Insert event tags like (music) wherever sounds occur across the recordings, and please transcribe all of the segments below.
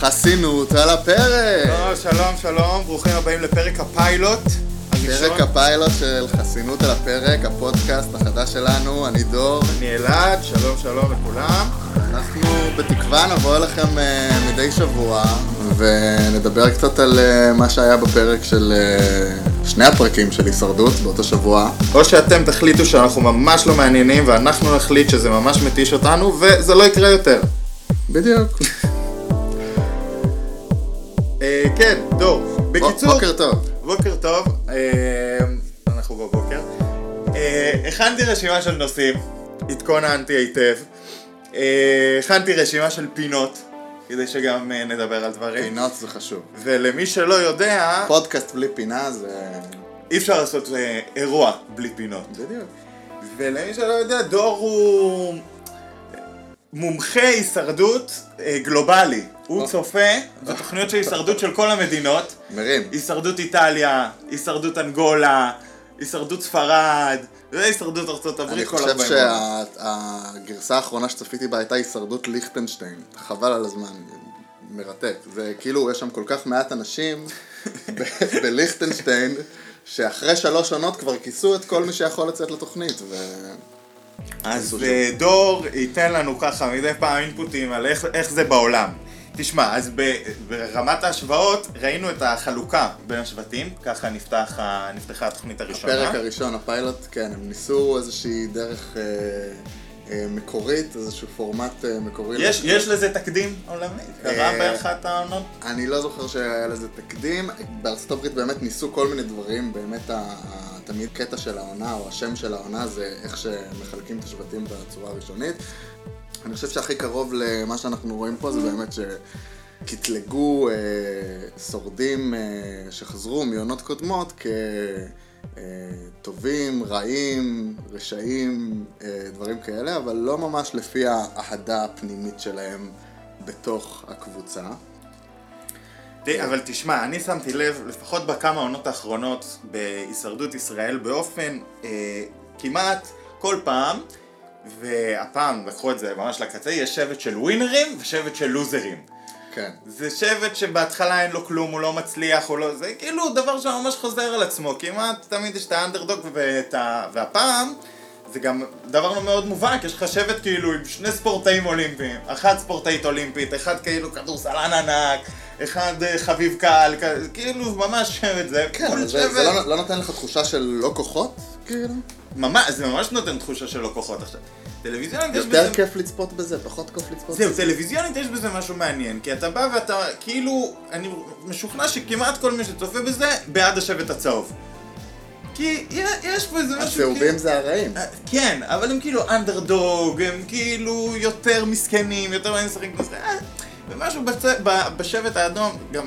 חסינות על הפרק! לא, שלום, שלום, ברוכים הבאים לפרק הפיילוט. פרק הפיילוט של חסינות על הפרק, הפודקאסט החדש שלנו, אני דור. אני אלעד, שלום, שלום לכולם. אנחנו בתקווה נבוא אליכם אה, מדי שבוע ונדבר קצת על אה, מה שהיה בפרק של אה, שני הפרקים של הישרדות באותו שבוע. או שאתם תחליטו שאנחנו ממש לא מעניינים ואנחנו נחליט שזה ממש מתיש אותנו וזה לא יקרה יותר. בדיוק. אה, כן, דור. בקיצור, בוקר טוב. בוקר טוב, אה, אנחנו בבוקר. אה, הכנתי רשימה של נושאים, התכוננתי היטב. הכנתי רשימה של פינות, כדי שגם נדבר על דברים. פינות זה חשוב. ולמי שלא יודע, פודקאסט בלי פינה זה... אי אפשר לעשות אירוע בלי פינות. בדיוק. ולמי שלא יודע, דור הוא מומחה הישרדות אה, גלובלי. הוא או. צופה בתוכניות של הישרדות של כל המדינות. מרים. הישרדות איטליה, הישרדות אנגולה, הישרדות ספרד, והישרדות ארצות הברית. אני כל חושב הרבה שהגרסה האחרונה שצפיתי בה הייתה הישרדות ליכטנשטיין. חבל על הזמן, מרתק. זה כאילו, יש שם כל כך מעט אנשים (laughs) בליכטנשטיין, שאחרי שלוש עונות כבר כיסו את כל מי שיכול לצאת לתוכנית. ו... אז אה, דור ייתן לנו ככה מדי פעם אינפוטים על איך, איך זה בעולם. תשמע, אז ב, ברמת ההשוואות ראינו את החלוקה בין השבטים, ככה נפתח, נפתחה התוכנית הראשונה. הפרק הראשון, הפיילוט, כן, הם ניסו איזושהי דרך אה, אה, מקורית, איזשהו פורמט אה, מקורי. יש, יש לזה תקדים עולמי? קרה אה, באחת העונות? אני לא זוכר שהיה לזה תקדים, בארצות הברית באמת ניסו כל מיני דברים, באמת ה- תמיד קטע של העונה או השם של העונה זה איך שמחלקים את השבטים בצורה הראשונית. אני חושב שהכי קרוב למה שאנחנו רואים פה זה באמת שקטלגו אה, שורדים אה, שחזרו מעונות קודמות כטובים, רעים, רשעים, אה, דברים כאלה, אבל לא ממש לפי האהדה הפנימית שלהם בתוך הקבוצה. ת- אבל תשמע, אני שמתי לב, לפחות בכמה העונות האחרונות בהישרדות ישראל, באופן אה, כמעט כל פעם, והפעם לקחו את זה ממש לקצה, יש שבט של ווינרים ושבט של לוזרים. כן. זה שבט שבהתחלה אין לו כלום, הוא לא מצליח, הוא לא... זה כאילו דבר שממש חוזר על עצמו, כמעט תמיד יש את האנדרדוג ואת ה... והפעם זה גם דבר לא מאוד מובהק, יש לך שבט כאילו עם שני ספורטאים אולימפיים, אחת ספורטאית אולימפית, אחד כאילו כדורסלן ענק, אחד אה, חביב קהל, כאילו ממש שבט זה, כן, זה, זה לא, לא נותן לך תחושה של לא כוחות? כאילו? ממש, זה ממש נותן תחושה של לא כוחות עכשיו. טלוויזיונית יש יותר בזה... כיף לצפות בזה, פחות כיף לצפות זהו, בזה. טלוויזיונית יש בזה משהו מעניין, כי אתה בא ואתה, כאילו, אני משוכנע שכמעט כל מי שצופה בזה, בעד השבט הצהוב. כי יש פה איזה משהו כאילו... הצהובים זה הרעים. אה, כן, אבל הם כאילו אנדרדוג, הם כאילו יותר מסכנים, יותר מעניין לשחק בזה, אה, ומשהו בצ... בשבט האדום, גם,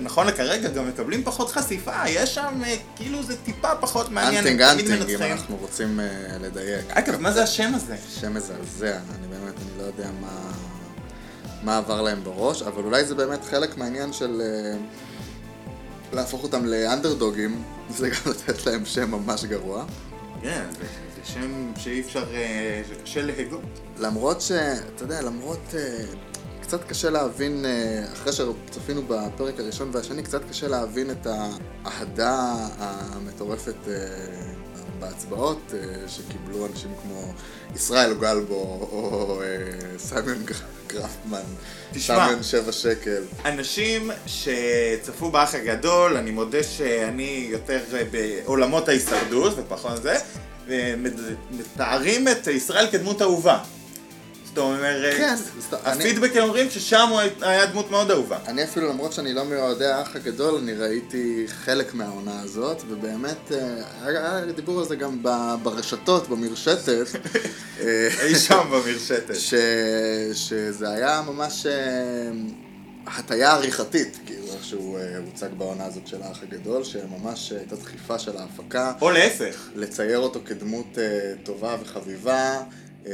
נכון לכרגע, גם מקבלים פחות חשיפה, יש שם, אה, כאילו זה טיפה פחות מעניין, אנטינג אנטינג, אם. אנחנו רוצים אה, לדייק. אגב, מה זה השם הזה? שם מזעזע, אני באמת, אני לא יודע מה, מה עבר להם בראש, אבל אולי זה באמת חלק מהעניין של אה, להפוך אותם לאנדרדוגים, זה גם לתת להם שם ממש גרוע. כן, זה, זה שם שאי אפשר, אה, שקשה להגות. למרות ש... אתה יודע, למרות... אה, קצת קשה להבין, אה, אחרי שצפינו בפרק הראשון והשני, קצת קשה להבין את האהדה המטורפת אה, בהצבעות אה, שקיבלו אנשים כמו ישראל גלבו או סיימון גר- גרפמן. סיימון שבע שקל. אנשים שצפו באח הגדול, אני מודה שאני יותר בעולמות ההישרדות ופחות זה, ומתארים את ישראל כדמות אהובה. זאת אומרת, כן, זאת- אני- הפידבקים אומרים ששם הוא היה דמות מאוד אהובה. אני אפילו, למרות שאני לא מאוהדי האח הגדול, אני ראיתי חלק מהעונה הזאת, ובאמת, אה, היה דיבור על זה גם ברשתות, במרשתת. (laughs) אי שם במרשתת. ש... שזה היה ממש אה, הטיה עריכתית, כאילו, איך שהוא אה, הוצג בעונה הזאת של האח הגדול, שממש הייתה דחיפה של ההפקה, או להפך. לצייר אותו כדמות טובה וחביבה, אה,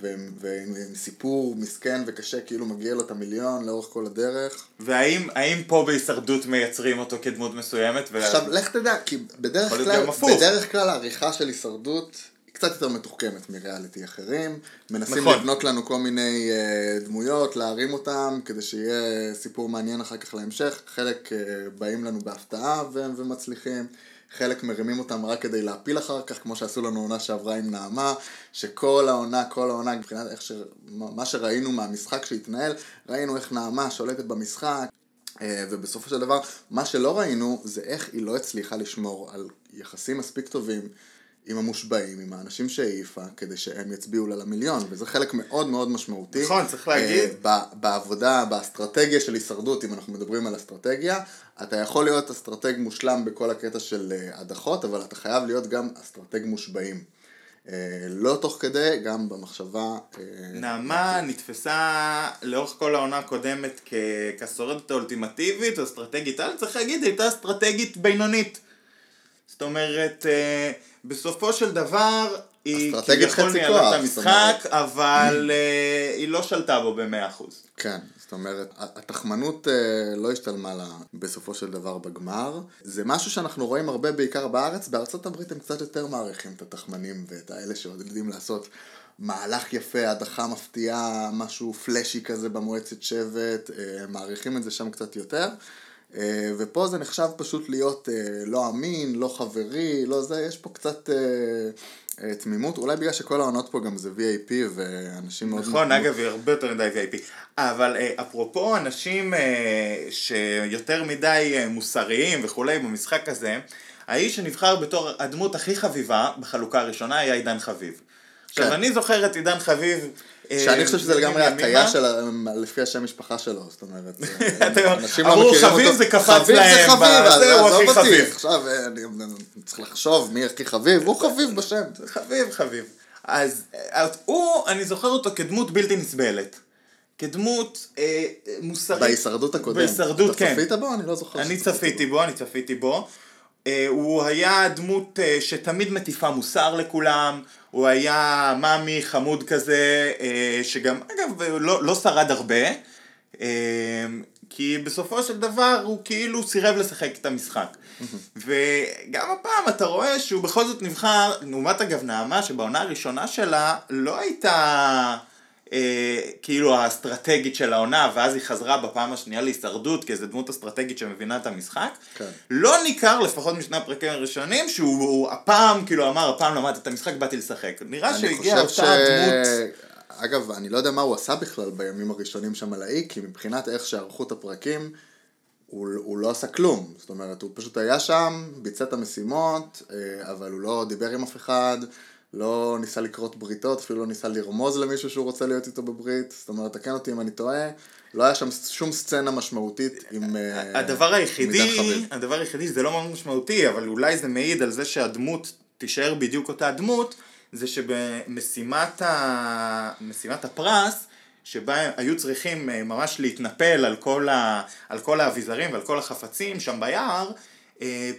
ו- ועם עם סיפור מסכן וקשה, כאילו מגיע לו את המיליון לאורך כל הדרך. והאם האם פה בהישרדות מייצרים אותו כדמות מסוימת? ו- עכשיו, לך תדע, כי בדרך כלל. בדרך כלל העריכה של הישרדות היא קצת יותר מתוחכמת מריאליטי אחרים. מנסים נכון. לבנות לנו כל מיני אה, דמויות, להרים אותם, כדי שיהיה סיפור מעניין אחר כך להמשך. חלק אה, באים לנו בהפתעה ו- ומצליחים. חלק מרימים אותם רק כדי להפיל אחר כך, כמו שעשו לנו עונה שעברה עם נעמה, שכל העונה, כל העונה, מבחינת איך ש... מה שראינו מהמשחק שהתנהל, ראינו איך נעמה שולטת במשחק, אה, ובסופו של דבר, מה שלא ראינו זה איך היא לא הצליחה לשמור על יחסים מספיק טובים עם המושבעים, עם האנשים שהעיפה, כדי שהם יצביעו לה למיליון, וזה חלק מאוד מאוד משמעותי. נכון, צריך להגיד. אה, ב- בעבודה, באסטרטגיה של הישרדות, אם אנחנו מדברים על אסטרטגיה, אתה יכול להיות אסטרטג מושלם בכל הקטע של אה, הדחות, אבל אתה חייב להיות גם אסטרטג מושבעים. אה, לא תוך כדי, גם במחשבה. אה, נעמה נתפסה לאורך כל העונה הקודמת כ- כשורדת האולטימטיבית או אסטרטגית על, צריך להגיד, הייתה אסטרטגית בינונית. זאת אומרת, אה, בסופו של דבר, היא כביכול ניהלה את המשחק, אבל אה, היא לא שלטה בו במאה אחוז. כן, זאת אומרת, התחמנות אה, לא השתלמה לה בסופו של דבר בגמר. זה משהו שאנחנו רואים הרבה בעיקר בארץ, בארצות הברית הם קצת יותר מעריכים את התחמנים ואת האלה שעוד יודעים לעשות מהלך יפה, הדחה מפתיעה, משהו פלאשי כזה במועצת שבט, מעריכים את זה שם קצת יותר. אה, ופה זה נחשב פשוט להיות אה, לא אמין, לא חברי, לא זה, יש פה קצת אה, תמימות, אולי בגלל שכל העונות פה גם זה VIP ואנשים מאוד... נכון, אגב, היא הרבה יותר מדי VIP. אבל אפרופו אנשים שיותר מדי מוסריים וכולי במשחק הזה, האיש שנבחר בתור הדמות הכי חביבה בחלוקה הראשונה היה עידן חביב. עכשיו, כן. אני זוכר את עידן חביב... אה, שאני חושב שזה לגמרי. הטעיה של, לפי השם משפחה שלו, זאת אומרת, (laughs) אתה- אנשים לא אמרו, מכירים חביב אותו. זה קפץ חביב להם זה חביב, בזה, אז הוא עזוב הכי חביב. עכשיו אה, אני צריך לחשוב מי הכי חביב, הוא חביב בשם. חביב, חביב. אז אה, הוא, אני זוכר אותו כדמות בלתי נסבלת. כדמות אה, מוסרית. בהישרדות הקודמת. בהישרדות, כן. אתה צפית בו? אני לא זוכר. אני צפיתי בו, אני צפיתי בו. אה, הוא היה דמות אה, שתמיד מטיפה מוסר לכולם, הוא היה מאמי חמוד כזה, אה, שגם, אגב, לא, לא שרד הרבה, כי בסופו של דבר הוא כאילו סירב לשחק את המשחק. וגם הפעם אתה רואה שהוא בכל זאת נבחר, לעומת אגב נעמה, שבעונה הראשונה שלה לא הייתה... אה, כאילו האסטרטגית של העונה, ואז היא חזרה בפעם השנייה להישרדות כאיזה דמות אסטרטגית שמבינה את המשחק. כן. לא ניכר, לפחות משני הפרקים הראשונים, שהוא הוא הפעם, כאילו אמר, הפעם למדתי את המשחק, באתי לשחק. נראה שהגיעה אותה ש... דמות... אגב, אני לא יודע מה הוא עשה בכלל בימים הראשונים שם על האי, כי מבחינת איך שערכו את הפרקים, הוא, הוא לא עשה כלום. זאת אומרת, הוא פשוט היה שם, ביצע את המשימות, אה, אבל הוא לא דיבר עם אף אחד, לא ניסה לכרות בריתות, אפילו לא ניסה לרמוז למישהו שהוא רוצה להיות איתו בברית. זאת אומרת, תקן אותי אם אני טועה, לא היה שם שום סצנה משמעותית עם... אה, הדבר היחידי. הדבר היחידי, זה לא מאוד משמעותי, אבל אולי זה מעיד על זה שהדמות תישאר בדיוק אותה דמות, זה שבמשימת ה... הפרס, שבה היו צריכים אה, ממש להתנפל על כל, ה... על כל האביזרים ועל כל החפצים שם ביער,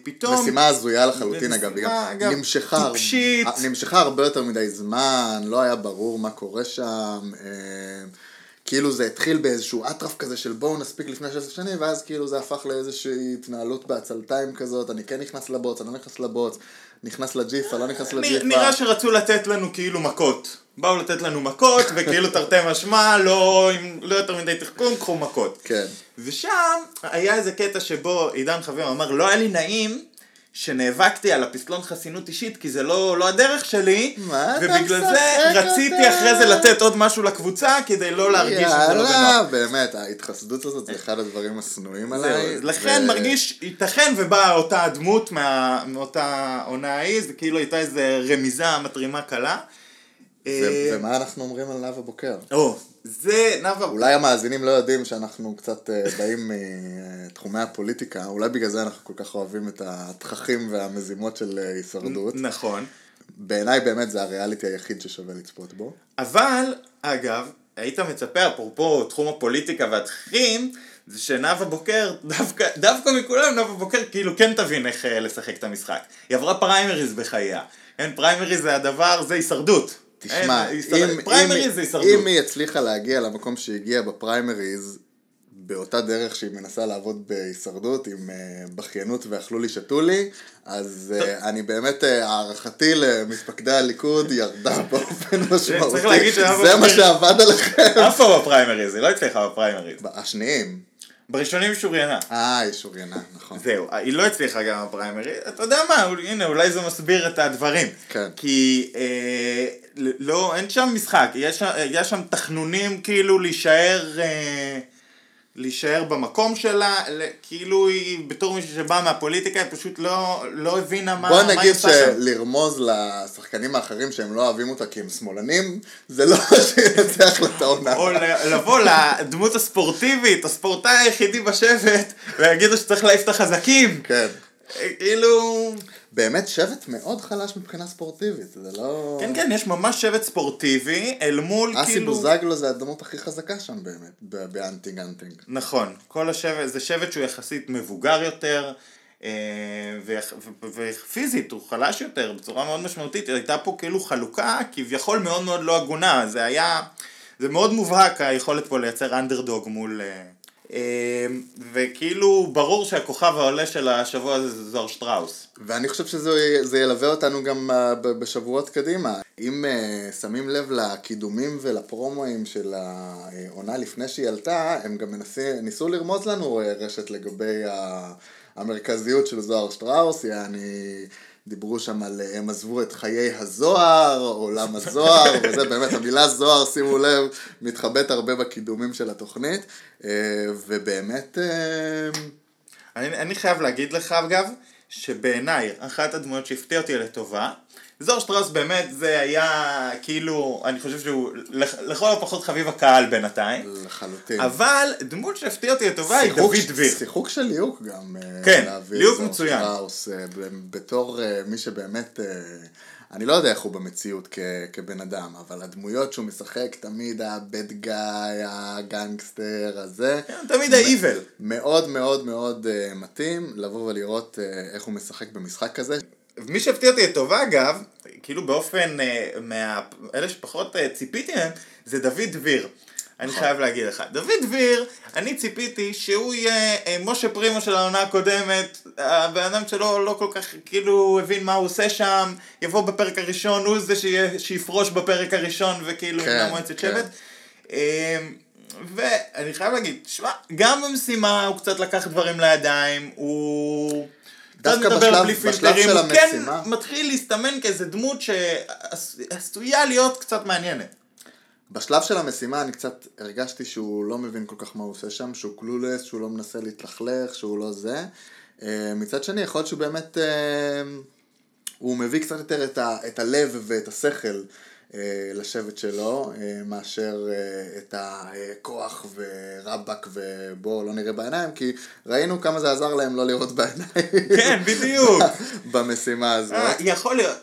פתאום... משימה הזויה לחלוטין אגב, אגב, נמשכה, טיפשית. נמשכה הרבה יותר מדי זמן, לא היה ברור מה קורה שם, אה, כאילו זה התחיל באיזשהו אטרף כזה של בואו נספיק לפני 16 שנים, ואז כאילו זה הפך לאיזושהי התנהלות בעצלתיים כזאת, אני כן נכנס לבוץ, אני לא נכנס לבוץ, נכנס לג'יפה, לא נכנס לג'יפה. נראה שרצו לתת לנו כאילו מכות. באו לתת לנו מכות, וכאילו תרתי משמע, לא, עם- לא יותר מדי תחכום, קחו מכות. כן. ושם היה איזה קטע שבו עידן חביב אמר, לא היה לי נעים שנאבקתי על הפסלון חסינות אישית, כי זה לא, לא הדרך שלי, ובגלל זה רציתי אותה? אחרי זה לתת עוד משהו לקבוצה, כדי לא להרגיש שזה לא יאללה, בנוח. באמת, ההתחסדות הזאת זה אחד הדברים השנואים עליי. זהו, לכן ו- מרגיש, ייתכן ובאה אותה הדמות מה, מאותה עונה ההיא, זה כאילו הייתה איזה רמיזה מתרימה קלה. ו- אה, ומה אנחנו אומרים על נאוה בוקר? או, זה נאוה, אולי המאזינים לא יודעים שאנחנו קצת אה, באים מתחומי הפוליטיקה, אולי בגלל זה אנחנו כל כך אוהבים את התככים והמזימות של אה, הישרדות. נכון. בעיניי באמת זה הריאליטי היחיד ששווה לצפות בו. אבל, אגב, היית מצפה, אפרופו תחום הפוליטיקה והתככים, זה שנאוה בוקר, דווקא, דווקא מכולם נאוה בוקר כאילו כן תבין איך לשחק את המשחק. היא עברה פריימריז בחייה. אין, פריימריז זה הדבר, זה הישרדות. תשמע, אם, אם, אם. היא הצליחה להגיע למקום שהיא הגיעה בפריימריז באותה דרך שהיא מנסה לעבוד בהישרדות עם אה, בכיינות ואכלו לי שתו לי, אז אה, אני באמת, אה, הערכתי למתפקדי הליכוד ירדה (laughs) באופן משמעותי. זה מה שעבד עליכם. אף פעם בפריימריז, היא לא הצליחה בפריימריז. השניים. בראשונים היא שוריינה. אה, היא שוריינה, נכון. זהו, היא לא הצליחה גם בפריימריז, אתה יודע מה, הנה, אולי זה מסביר את הדברים. כן. כי אה, לא, אין שם משחק, יש, יש שם תחנונים כאילו להישאר, אה, להישאר במקום שלה, כאילו היא בתור מישהו שבא מהפוליטיקה, היא פשוט לא, לא הבינה מה, בוא נגיד. שלרמוז לשחקנים האחרים שהם לא אוהבים אותה כי הם שמאלנים, זה לא (laughs) שינצח לה את העונה. או לבוא לדמות הספורטיבית, הספורטאי היחידי בשבט, ויגידו שצריך להעיף את החזקים. כן. אה, כאילו... באמת שבט מאוד חלש מבחינה ספורטיבית, זה לא... כן, כן, יש ממש שבט ספורטיבי אל מול אסי כאילו... בוזגלו זה הדמות הכי חזקה שם באמת, באנטינג אנטינג. נכון, כל השבט, זה שבט שהוא יחסית מבוגר יותר, אה, ופיזית הוא חלש יותר בצורה מאוד משמעותית, הייתה פה כאילו חלוקה כביכול מאוד מאוד לא הגונה, זה היה, זה מאוד מובהק היכולת פה לייצר אנדרדוג מול... אה, אה, וכאילו ברור שהכוכב העולה של השבוע הזה זה זוהר שטראוס. ואני חושב שזה זה ילווה אותנו גם אה, בשבועות קדימה. אם uh, שמים לב לקידומים ולפרומואים של העונה לפני שהיא עלתה, הם גם מנסי, ניסו לרמוז לנו אה, רשת לגבי המרכזיות של זוהר שטראוס, יעני... דיברו שם על אה, הם עזבו את חיי הזוהר, עולם הזוהר, (laughs) וזה באמת, המילה זוהר, שימו לב, מתחבאת הרבה בקידומים של התוכנית, אה, ובאמת, אה, אני, אני חייב להגיד לך אגב, שבעיניי אחת הדמויות שהפתיע אותי לטובה, זוהר שטראוס באמת זה היה כאילו, אני חושב שהוא לכ- לכל הפחות חביב הקהל בינתיים, לחלוטין. אבל דמות שהפתיע אותי לטובה היא דוד דביר. שיחוק של ליהוק גם. אה, כן, ליהוק מצוין. שטראוס, אה, בתור אה, מי שבאמת, אני לא יודע איך הוא במציאות כ- כבן אדם, אבל הדמויות שהוא משחק תמיד הבד גאי, הגנגסטר הזה. כן, תמיד ה-evil. מאוד מאוד מאוד אה, מתאים לבוא ולראות אה, איך הוא משחק במשחק כזה. מי שהפתיע אותי לטובה אגב, כאילו באופן, אה, מה... אלה שפחות אה, ציפיתי מהם, זה דוד דביר. אני חייב להגיד לך. דוד דביר, אני ציפיתי שהוא יהיה אה, משה פרימו של העונה הקודמת, הבן אדם שלו לא כל כך כאילו הבין מה הוא עושה שם, יבוא בפרק הראשון, הוא זה שיהיה, שיפרוש בפרק הראשון וכאילו כן, מועצת כן. שבט. אה, ואני חייב להגיד, שמע, גם במשימה הוא קצת לקח דברים לידיים, הוא... דווקא בשלב- בשלב של הוא כן המשימה. מתחיל להסתמן כאיזה דמות שעשויה להיות קצת מעניינת. בשלב של המשימה אני קצת הרגשתי שהוא לא מבין כל כך מה הוא עושה שם, שהוא קלולס, שהוא לא מנסה להתלכלך, שהוא לא זה. אה, מצד שני, יכול להיות שהוא באמת, אה, הוא מביא קצת יותר את, ה, את הלב ואת השכל אה, לשבט שלו, מאשר את הכוח ורבאק ובואו לא נראה בעיניים, כי ראינו כמה זה עזר להם לא לראות בעיניים. כן, בדיוק. (laughs) במשימה הזאת. יכול להיות,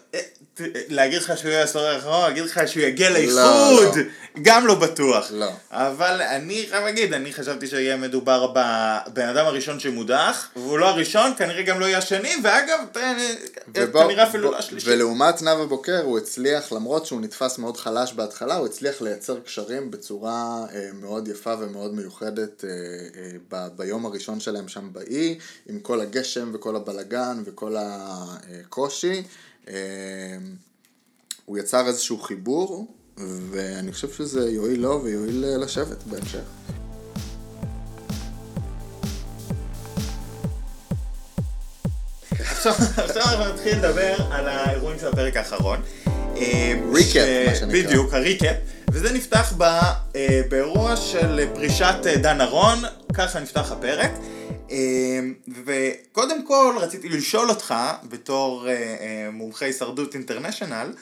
להגיד לך שהוא יהיה הסורר האחרון, להגיד לך שהוא יגיע לא, לאיחוד, לא. גם לא בטוח. לא. אבל אני חייב להגיד, אני חשבתי שיהיה מדובר בבן אדם הראשון שמודח, והוא לא הראשון, כנראה גם לא יהיה השני, ואגב, ובוא- כנראה אפילו לא השלישי. ולעומת נאוה בוקר הוא הצליח, למרות שהוא נתפס מאוד חלש בהתחלה, הוא הצליח לייצר קשרים בצורה אה, מאוד יפה ומאוד מיוחדת אה, אה, ב- ביום הראשון שלהם שם באי, עם כל הגשם וכל הבלגן וכל הקושי. אה, הוא יצר איזשהו חיבור, ואני חושב שזה יועיל לו ויועיל אה, לשבת בהמשך. עכשיו עכשיו אנחנו נתחיל לדבר על האירועים של הפרק האחרון. Recap, ש- מה שנקרא. בדיוק, הריקאפ. וזה נפתח ב, אה, באירוע של פרישת אה, דן ארון, ככה נפתח הפרק. אה, וקודם כל רציתי לשאול אותך, בתור אה, אה, מומחה הישרדות אינטרנשיונל,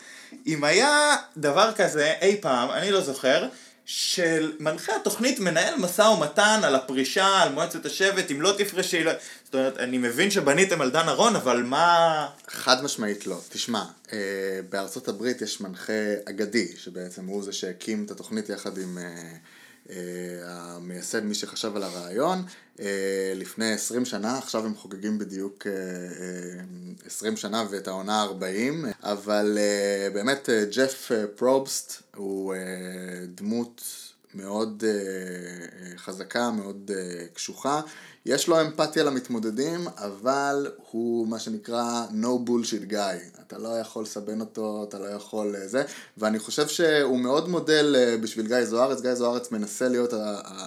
אם היה דבר כזה אי פעם, אני לא זוכר, של מנחה התוכנית מנהל משא ומתן על הפרישה, על מועצת השבט, אם לא תפרשי, לא... זאת אומרת, אני מבין שבניתם על דן ארון, אבל מה... חד משמעית לא. תשמע, אה, בארצות הברית יש מנחה אגדי, שבעצם הוא זה שהקים את התוכנית יחד עם אה, המייסד, מי שחשב על הרעיון, אה, לפני 20 שנה, עכשיו הם חוגגים בדיוק אה, אה, 20 שנה ואת העונה ה-40, אבל אה, באמת אה, ג'ף אה, פרובסט הוא אה, דמות מאוד אה, אה, חזקה, מאוד אה, קשוחה. יש לו אמפתיה למתמודדים, אבל הוא מה שנקרא no bullshit guy. אתה לא יכול לסבן אותו, אתה לא יכול אה, זה, ואני חושב שהוא מאוד מודל אה, בשביל גיא זוארץ. גיא זוארץ מנסה להיות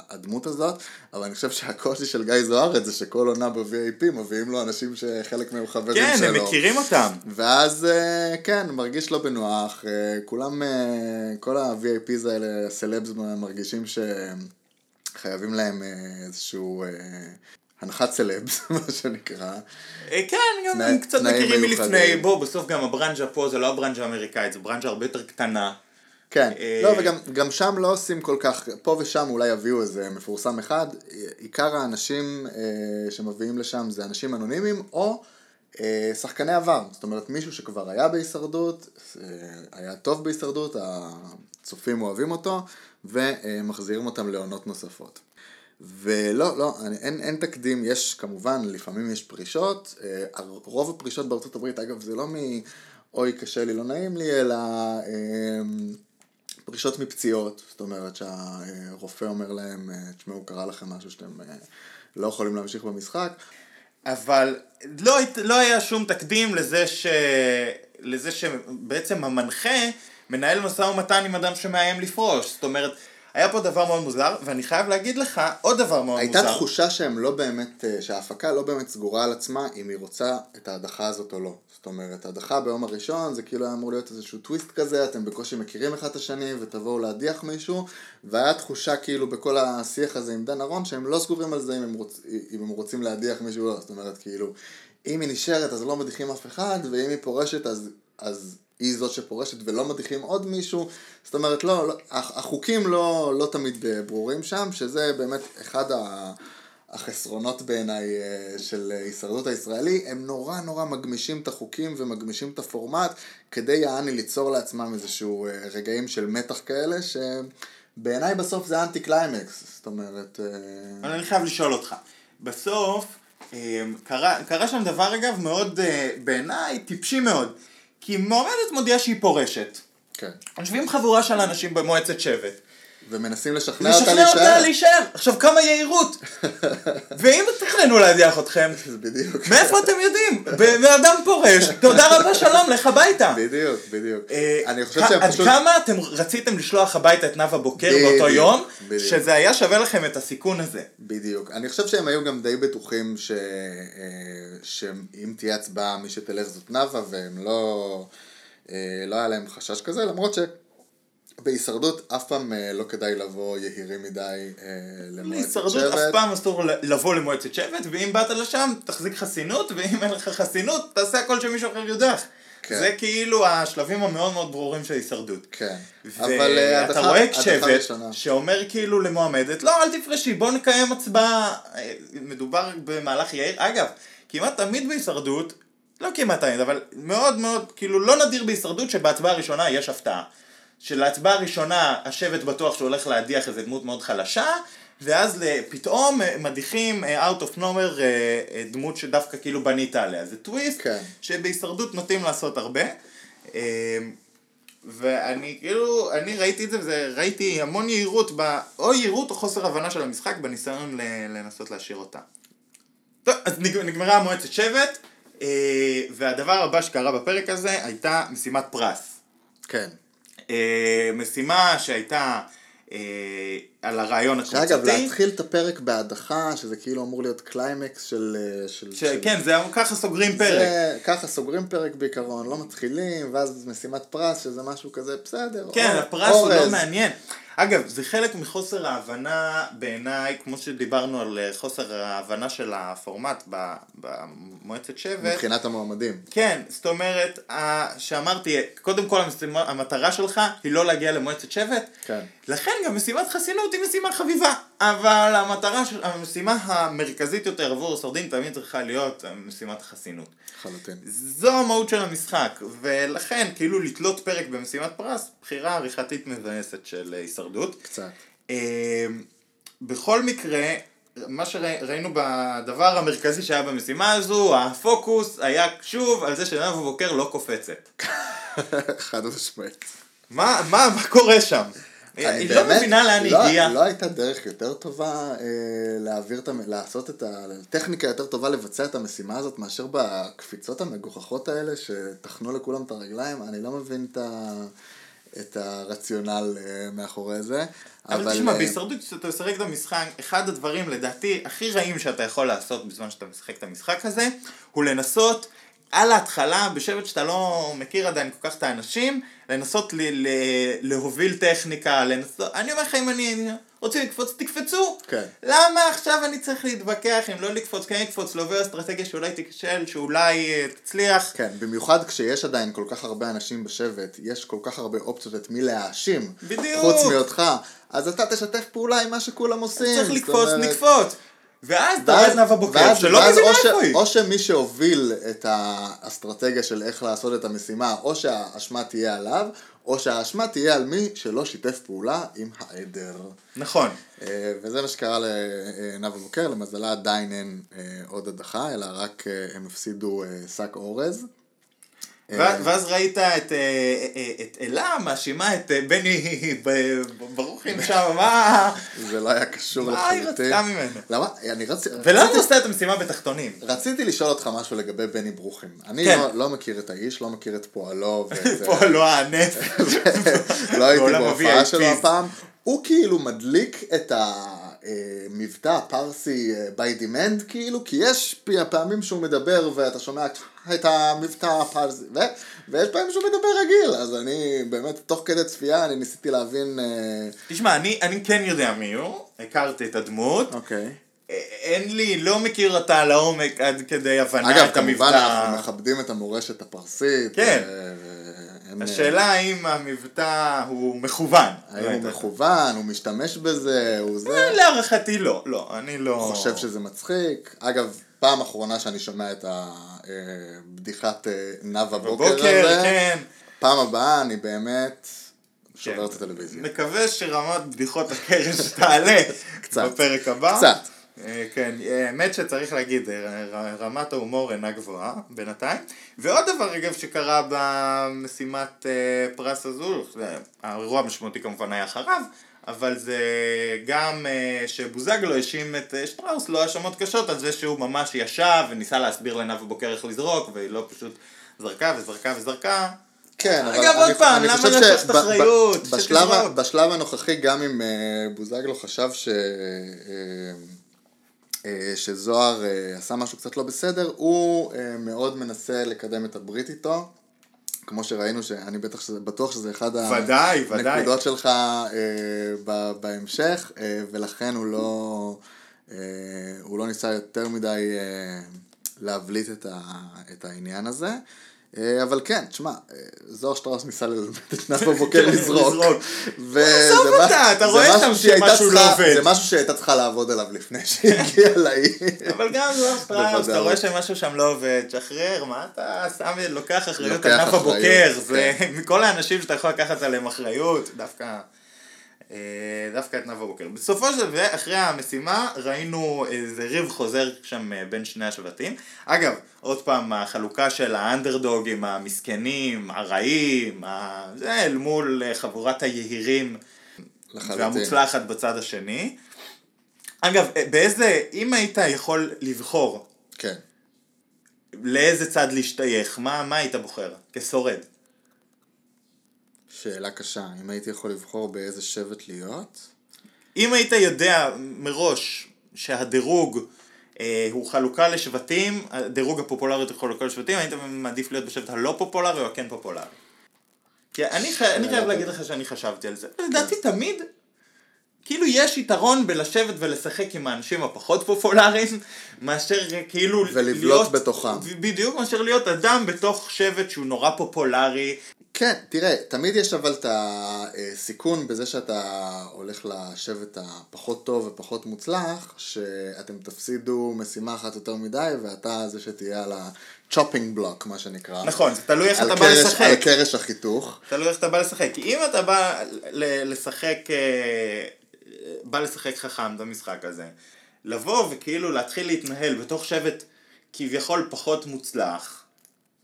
הדמות הזאת, אבל אני חושב שהקושי של גיא זוארץ זה שכל עונה ב-VAP מביאים לו אנשים שחלק מהם חברים כן, שלו. הם מכירים אותם. ואז אה, כן, מרגיש לא בנוח, כולם, כל ה-VIPs האלה, הסלבס מרגישים שחייבים להם אה, איזשהו אה, הנחת סלבס, (laughs) מה שנקרא. אה, כן, גם הם קצת מכירים. מלפני, בוא, בסוף גם הברנז'ה פה זה לא הברנז'ה האמריקאית, זו ברנז'ה הרבה יותר קטנה. כן, לא, וגם גם שם לא עושים כל כך, פה ושם אולי יביאו איזה מפורסם אחד, עיקר האנשים שמביאים לשם זה אנשים אנונימיים, או שחקני עבר, זאת אומרת מישהו שכבר היה בהישרדות, היה טוב בהישרדות, הצופים אוהבים אותו, ומחזירים אותם לעונות נוספות. ולא, לא, אני, אין, אין תקדים, יש כמובן, לפעמים יש פרישות, אה, רוב הפרישות בארצות הברית, אגב, זה לא מ... אוי, קשה לי, לא נעים לי, אלא אה, פרישות מפציעות, זאת אומרת שהרופא אומר להם, אה, תשמעו, קרה לכם משהו שאתם אה, לא יכולים להמשיך במשחק. אבל לא, לא היה שום תקדים לזה, ש... לזה שבעצם המנחה מנהל משא ומתן עם אדם שמאיים לפרוש. זאת אומרת, היה פה דבר מאוד מוזר, ואני חייב להגיד לך עוד דבר מאוד הייתה מוזר. תחושה שהם לא באמת, אה, שההפקה לא באמת סגורה על עצמה אם היא רוצה את ההדחה הזאת או לא. זאת אומרת, ההדחה ביום הראשון זה כאילו היה אמור להיות איזשהו טוויסט כזה, אתם בקושי מכירים אחד את השני ותבואו להדיח מישהו, והיה תחושה כאילו בכל השיח הזה עם דן ארון שהם לא סגורים על זה אם הם, רוצ, אם הם רוצים להדיח מישהו או לא. זאת אומרת, כאילו, אם היא נשארת אז לא מדיחים אף אחד, ואם היא פורשת אז... אז היא זאת שפורשת ולא מדיחים עוד מישהו, זאת אומרת, לא, לא הח- החוקים לא, לא תמיד אה, ברורים שם, שזה באמת אחד ה... החסרונות בעיניי אה, של הישרדות הישראלי, הם נורא נורא מגמישים את החוקים ומגמישים את הפורמט כדי יעני ליצור לעצמם איזשהו אה, רגעים של מתח כאלה שבעיניי בסוף זה אנטי קליימקס, זאת אומרת... אני חייב לשאול אותך. בסוף, קרה, קרה שם דבר אגב מאוד, בעיניי, טיפשי מאוד. כי מועמדת מודיעה שהיא פורשת. כן. יושבים חבורה של אנשים במועצת שבט. ומנסים לשכנע אותה לשכנע אותה להישאר. להישאר. עכשיו כמה יהירות. (laughs) ואם תכננו להדיח אתכם, (laughs) בדיוק. מאיפה אתם יודעים? בן אדם פורש, תודה רבה שלום, לך הביתה. בדיוק, בדיוק. אה, אני חושב שהם עד פשוט... כמה אתם רציתם לשלוח הביתה את נאוה בוקר באותו יום. שזה היה שווה לכם את הסיכון הזה. בדיוק. אני חושב שהם היו גם די בטוחים ש... אה, שאם תהיה הצבעה מי שתלך זאת נאוה והם לא... אה, לא היה להם חשש כזה, למרות שבהישרדות אף פעם אה, לא כדאי לבוא יהירים מדי אה, למועצת להישרדות אף שבט. פעם אסור לבוא למועצת שבט, ואם באת לשם תחזיק חסינות, (laughs) ואם אין לך חסינות תעשה הכל שמישהו אחר יודח. כן. זה כאילו השלבים המאוד מאוד ברורים של הישרדות. כן. אבל אה, ואתה הדחה- רואה שבט. שאומר כאילו למועמדת, לא אל תפרשי, בוא נקיים הצבעה, אה, מדובר במהלך יאיר, אגב, כמעט תמיד בהישרדות, לא כמעט תמיד, אבל מאוד מאוד, כאילו לא נדיר בהישרדות שבהצבעה הראשונה יש הפתעה. שלהצבעה הראשונה השבט בטוח שהוא הולך להדיח איזה דמות מאוד חלשה, ואז פתאום אה, מדיחים אה, out of nowhere אה, דמות שדווקא כאילו בנית עליה. זה טוויסט כן. שבהישרדות נוטים לעשות הרבה. ואני כאילו, אני ראיתי את זה, וראיתי המון יהירות, ב... או יהירות או חוסר הבנה של המשחק בניסיון ל... לנסות להשאיר אותה. טוב, אז נג... נגמרה המועצת שבט, והדבר הבא שקרה בפרק הזה הייתה משימת פרס. כן. אה, משימה שהייתה אה, על הרעיון הקבוצתי. שאגב, להתחיל את הפרק בהדחה, שזה כאילו אמור להיות קליימקס של... אה, של, ש... של... כן, זה ככה סוגרים פרק. זה, ככה סוגרים פרק בעיקרון, לא מתחילים, ואז משימת פרס, שזה משהו כזה, בסדר. כן, אור- הפרס הוא לא אורז. מעניין. אגב, זה חלק מחוסר ההבנה בעיניי, כמו שדיברנו על אה, חוסר ההבנה של הפורמט במועצת שבט. מבחינת המועמדים. כן, זאת אומרת, שאמרתי, קודם כל המשימה, המטרה שלך היא לא להגיע למועצת שבט, כן. לכן גם משימת חסינות היא משימה חביבה, אבל המטרה של, המשימה המרכזית יותר עבור סרדין תמיד צריכה להיות משימת החסינות. לחלוטין. זו המהות של המשחק, ולכן כאילו לתלות פרק במשימת פרס, בחירה עריכתית מבאסת של הישרדות. קצת. אה, בכל מקרה, מה שראינו בדבר המרכזי שהיה במשימה הזו, הפוקוס היה שוב על זה שנאוה בוקר לא קופצת. (laughs) חד משמעית. מה, מה, מה קורה שם? היא לא מבינה לאן היא לא, הגיעה. לא הייתה דרך יותר טובה אה, להעביר את ה... לעשות את ה... טכניקה יותר טובה לבצע את המשימה הזאת מאשר בקפיצות המגוחכות האלה שטחנו לכולם את הרגליים, אני לא מבין את ה... את הרציונל אה, מאחורי זה. אבל תשמע, אה, בהישרדות כשאתה משחק את המשחק, אחד הדברים לדעתי הכי רעים שאתה יכול לעשות בזמן שאתה משחק את המשחק הזה, הוא לנסות על ההתחלה, בשבט שאתה לא מכיר עדיין כל כך את האנשים, לנסות ל- ל- להוביל טכניקה, לנסות, אני אומר לך אם אני רוצים לקפוץ, תקפצו. כן. למה עכשיו אני צריך להתווכח אם לא לקפוץ, כן לקפוץ, להוביל אסטרטגיה שאולי תיכשל, שאולי אה, תצליח. כן, במיוחד כשיש עדיין כל כך הרבה אנשים בשבט, יש כל כך הרבה אופציות את מי להאשים. בדיוק. חוץ מאותך, אז אתה תשתף פעולה עם מה שכולם עושים. צריך לקפוץ, אומרת- נקפוץ. ואז אתה רואה את נאוה בוקר, שלא מבינה איפה היא. או שמי שהוביל את האסטרטגיה של איך לעשות את המשימה, או שהאשמה תהיה עליו, או שהאשמה תהיה על מי שלא שיתף פעולה עם העדר. נכון. אה, וזה מה שקרה לנאוה בוקר, למזלה עדיין אין אה, עוד הדחה, אלא רק אה, הם הפסידו שק אורז. ו- ואז ראית את, אה, אה, את אלה מאשימה את אה, בני ברוכין שם, מה זה לא היה קשור מה היא לחלוטין. רצתה ממנו? למה? אני רצ... ולמה רציתי- הוא עושה את המשימה בתחתונים? רציתי לשאול אותך משהו לגבי בני ברוכים. אני כן. לא, לא מכיר את האיש, לא מכיר את פועלו. (laughs) לא הענף. (laughs) לא הייתי בהופעה. שלו הפעם. הוא כאילו מדליק את המבטא הפרסי אה, by demand כאילו, כי יש פעמים שהוא מדבר ואתה שומע את המבטא הפרסי, ו- ויש פעמים שהוא מדבר רגיל, אז אני באמת, תוך כדי צפייה אני ניסיתי להבין, אה, תשמע, אני, אני כן יודע מי הוא, הכרתי את הדמות. אוקיי. אה, אין לי, לא מכיר אותה לעומק עד כדי הבנה אגב, את כמובן המבטא. אנחנו מכבדים את המורשת הפרסית. כן. אה, ואין- השאלה האם המבטא הוא מכוון. האם הוא מכוון, הוא משתמש בזה, הוא זה. אה, להערכתי לא, לא, אני לא... חושב שזה מצחיק. אגב, פעם אחרונה שאני שומע את הבדיחת נאוה בוקר בבוקר, הזה, כן. פעם הבאה אני באמת שובר כן. את הטלוויזיה. מקווה שרמת בדיחות הקרש תעלה (laughs) קצת. בפרק הבא. קצת. אה, כן, אה, האמת שצריך להגיד, אה, רמת ההומור אינה גבוהה בינתיים. ועוד דבר אגב שקרה במשימת פרס הזו, האירוע המשמעותי כמובן היה אחריו, אבל זה גם שבוזגלו האשים את שטראוס לא האשמות קשות על זה שהוא ממש ישב וניסה להסביר לנאוה בוקר איך לזרוק, והיא לא פשוט זרקה וזרקה וזרקה. כן, אבל אגב, עוד פעם, למה לקחת אחריות? בשלב הנוכחי, גם אם בוזגלו חשב ש... אה, שזוהר אה, עשה משהו קצת לא בסדר, הוא אה, מאוד מנסה לקדם את הברית איתו. כמו שראינו, שאני בטח שזה, בטוח שזה אחד ודאי, ודאי. הנקודות שלך אה, ב, בהמשך, אה, ולכן הוא לא, אה, הוא לא ניסה יותר מדי אה, להבליט את, ה, את העניין הזה. אה, אבל כן, תשמע, אה, זוהר שטראוס ניסה ללמד את נאוה בוקר לזרוק. לזרוק. וזה עזוב מה- אותה, אתה רואה שם שמשהו לא עובד. זה משהו שהייתה צריכה לעבוד עליו לפני שהיא הגיעה (laughs) לעיר. אבל גם זוהר שטראוס, אתה. רואה שמשהו שם לא עובד, שחרר, מה אתה שם, לוקח אחריות על נאוה בוקר, זה כן. מכל האנשים שאתה יכול לקחת עליהם אחריות, דווקא, דווקא את נאוה בוקר. בסופו של דבר, אחרי המשימה, ראינו איזה ריב חוזר שם אה, בין שני השבטים. אגב, עוד פעם, החלוקה של האנדרדוגים, המסכנים, הרעים, ה- זה אל מול אה, חבורת היהירים לחלוטין. והמוצלחת בצד השני. אגב, אה, באיזה, אם היית יכול לבחור כן. לאיזה צד להשתייך, מה, מה היית בוחר כשורד? שאלה קשה, אם הייתי יכול לבחור באיזה שבט להיות? אם היית יודע מראש שהדירוג אה, הוא חלוקה לשבטים, הדירוג הפופולריות הוא חלוקה לשבטים, היית מעדיף להיות בשבט הלא פופולרי או הכן פופולרי? כי אני, ח... אני חייב להגיד לך שאני חשבתי על זה. לדעתי תמיד, כאילו יש יתרון בלשבת ולשחק עם האנשים הפחות פופולריים, מאשר כאילו ולבלוט להיות- בתוכם. בדיוק, מאשר להיות אדם בתוך שבט שהוא נורא פופולרי. כן, תראה, תמיד יש אבל את הסיכון בזה שאתה הולך לשבט הפחות טוב ופחות מוצלח, שאתם תפסידו משימה אחת יותר מדי, ואתה זה שתהיה על ה-chopping block, מה שנקרא. נכון, זה תלוי איך אתה בא קרש- לשחק. על קרש החיתוך. תלוי איך אתה בא לשחק. כי אם אתה בא ל- לשחק, אה, בא לשחק חכם במשחק הזה, לבוא וכאילו להתחיל להתנהל בתוך שבט כביכול פחות מוצלח, אה, ו- יכול להיות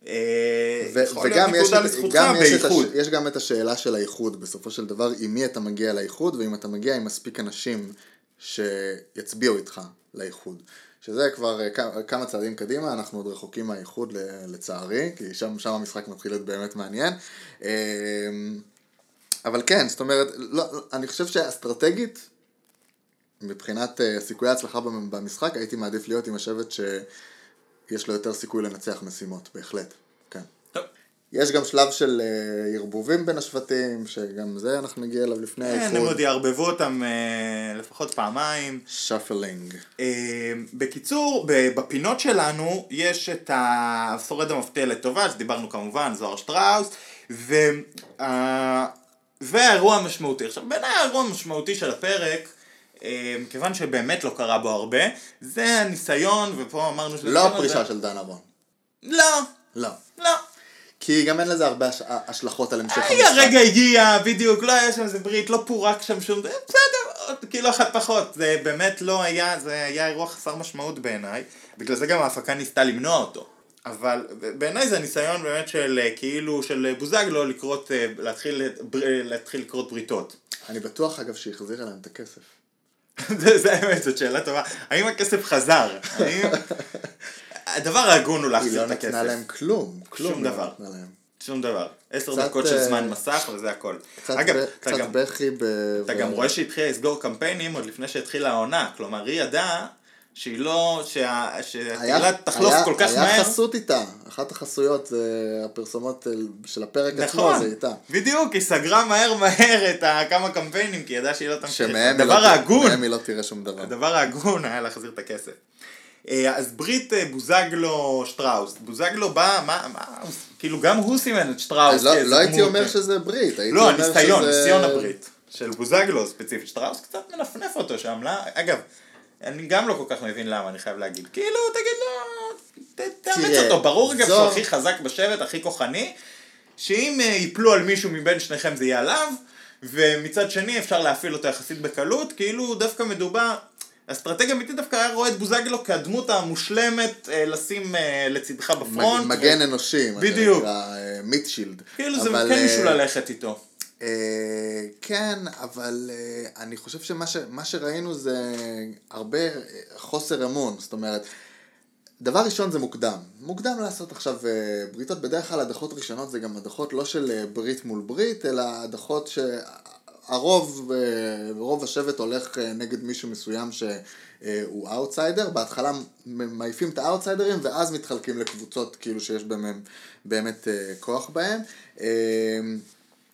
וגם יש, גם יש, את הש. יש גם את השאלה של האיחוד, בסופו של דבר, עם מי אתה מגיע לאיחוד, ואם אתה מגיע עם מספיק אנשים שיצביעו איתך לאיחוד. שזה כבר אה, כמה צעדים קדימה, אנחנו עוד רחוקים מהאיחוד לצערי, כי שם, שם המשחק מתחיל להיות באמת מעניין. אה, אבל כן, זאת אומרת, לא, אני חושב שאסטרטגית, מבחינת אה, סיכויי ההצלחה במ- במשחק, הייתי מעדיף להיות עם השבט שיש לו יותר סיכוי לנצח משימות, בהחלט, כן. טוב. יש גם שלב של אה, ערבובים בין השבטים, שגם זה אנחנו נגיע אליו לפני כן, הם האיחוד. עוד יערבבו אותם אה, לפחות פעמיים. שפלינג. אה, בקיצור, בפינות שלנו יש את השורד המפתיע לטובה, שדיברנו כמובן, זוהר שטראוס, וה... והאירוע המשמעותי. עכשיו, בעיניי האירוע המשמעותי של הפרק, אה, מכיוון שבאמת לא קרה בו הרבה, זה הניסיון, ופה אמרנו שזה... לא הפרישה של דן אברהם. לא, לא. לא. כי גם אין לזה הרבה הש- השלכות על המשך המשחק. רגע הגיע, בדיוק, לא היה שם איזה ברית, לא פורק שם שום דבר, בסדר, עוד כאילו אחת פחות, זה באמת לא היה, זה היה אירוע חסר משמעות בעיניי, בגלל זה גם ההפקה ניסתה למנוע אותו. אבל בעיניי זה ניסיון באמת של אה, כאילו של בוזגלו לקרות, אה, להתחיל, אה, להתחיל לקרות בריתות. אני בטוח אגב שהחזירה להם את הכסף. זה, האמת, זאת שאלה טובה. האם הכסף חזר? האם... הדבר ההגון הוא היא להחזיר לא את הכסף. נתנה להם כלום. כלום שום לא דבר. שום דבר. עשר דקות של אה, זמן מסך וזה הכל. קצת. בכי ב... אתה גם רואה שהיא התחילה לסגור קמפיינים עוד לפני שהתחילה העונה, כלומר היא ידעה שהיא לא, שה- היה- שהתהילה תחלוף היה- כל כך היה מהר. חסות איתה, אחת החסויות זה הפרסומות של הפרק עצמו נכון, זה איתה. בדיוק, היא סגרה מהר מהר את כמה קמפיינים כי היא ידעה שהיא לא תמשיך. שמהם הדבר לא- ההגון, מהם היא לא תראה שום דבר. הדבר ההגון היה להחזיר את הכסף. אה, אז ברית אה, בוזגלו שטראוס, בוזגלו בא, מה, מה, כאילו גם הוא סימן את שטראוס לא- לא הייתי אומר אה, שזה ברית, הייתי לא, אומר שזה... הניסיון, ניסיון הברית. של בוזגלו ספציפית. שטראוס קצת מנפנף אותו שם, לא? אגב, אני גם לא כל כך מבין למה, אני חייב להגיד. כאילו, תגיד לו, ת- תאמץ אותו. ברור זו- שהוא הכי חזק בשבט, הכי כוחני, שאם אה, ייפלו על מישהו מבין שניכם זה יהיה עליו, ומצד שני אפשר להפעיל אותו יחסית בקלות, כאילו דווקא מדובר... אסטרטגיה אמיתית דווקא היה רואה את בוזגלו כהדמות המושלמת אה, לשים אה, לצידך בפרונט. מגן אנושי, מה בדיוק. אה, מיטשילד. כאילו זה אבל, כן אה, מישהו ללכת איתו. אה, כן, אבל אה, אני חושב שמה ש, שראינו זה הרבה אה, חוסר אמון, זאת אומרת, דבר ראשון זה מוקדם. מוקדם לעשות עכשיו אה, בריתות, בדרך כלל הדחות ראשונות זה גם הדחות לא של אה, ברית מול ברית, אלא הדחות שהרוב, אה, רוב השבט הולך אה, נגד מישהו מסוים שהוא אאוטסיידר, בהתחלה מעיפים את האאוטסיידרים ואז מתחלקים לקבוצות כאילו שיש בהם באמת אה, כוח בהם.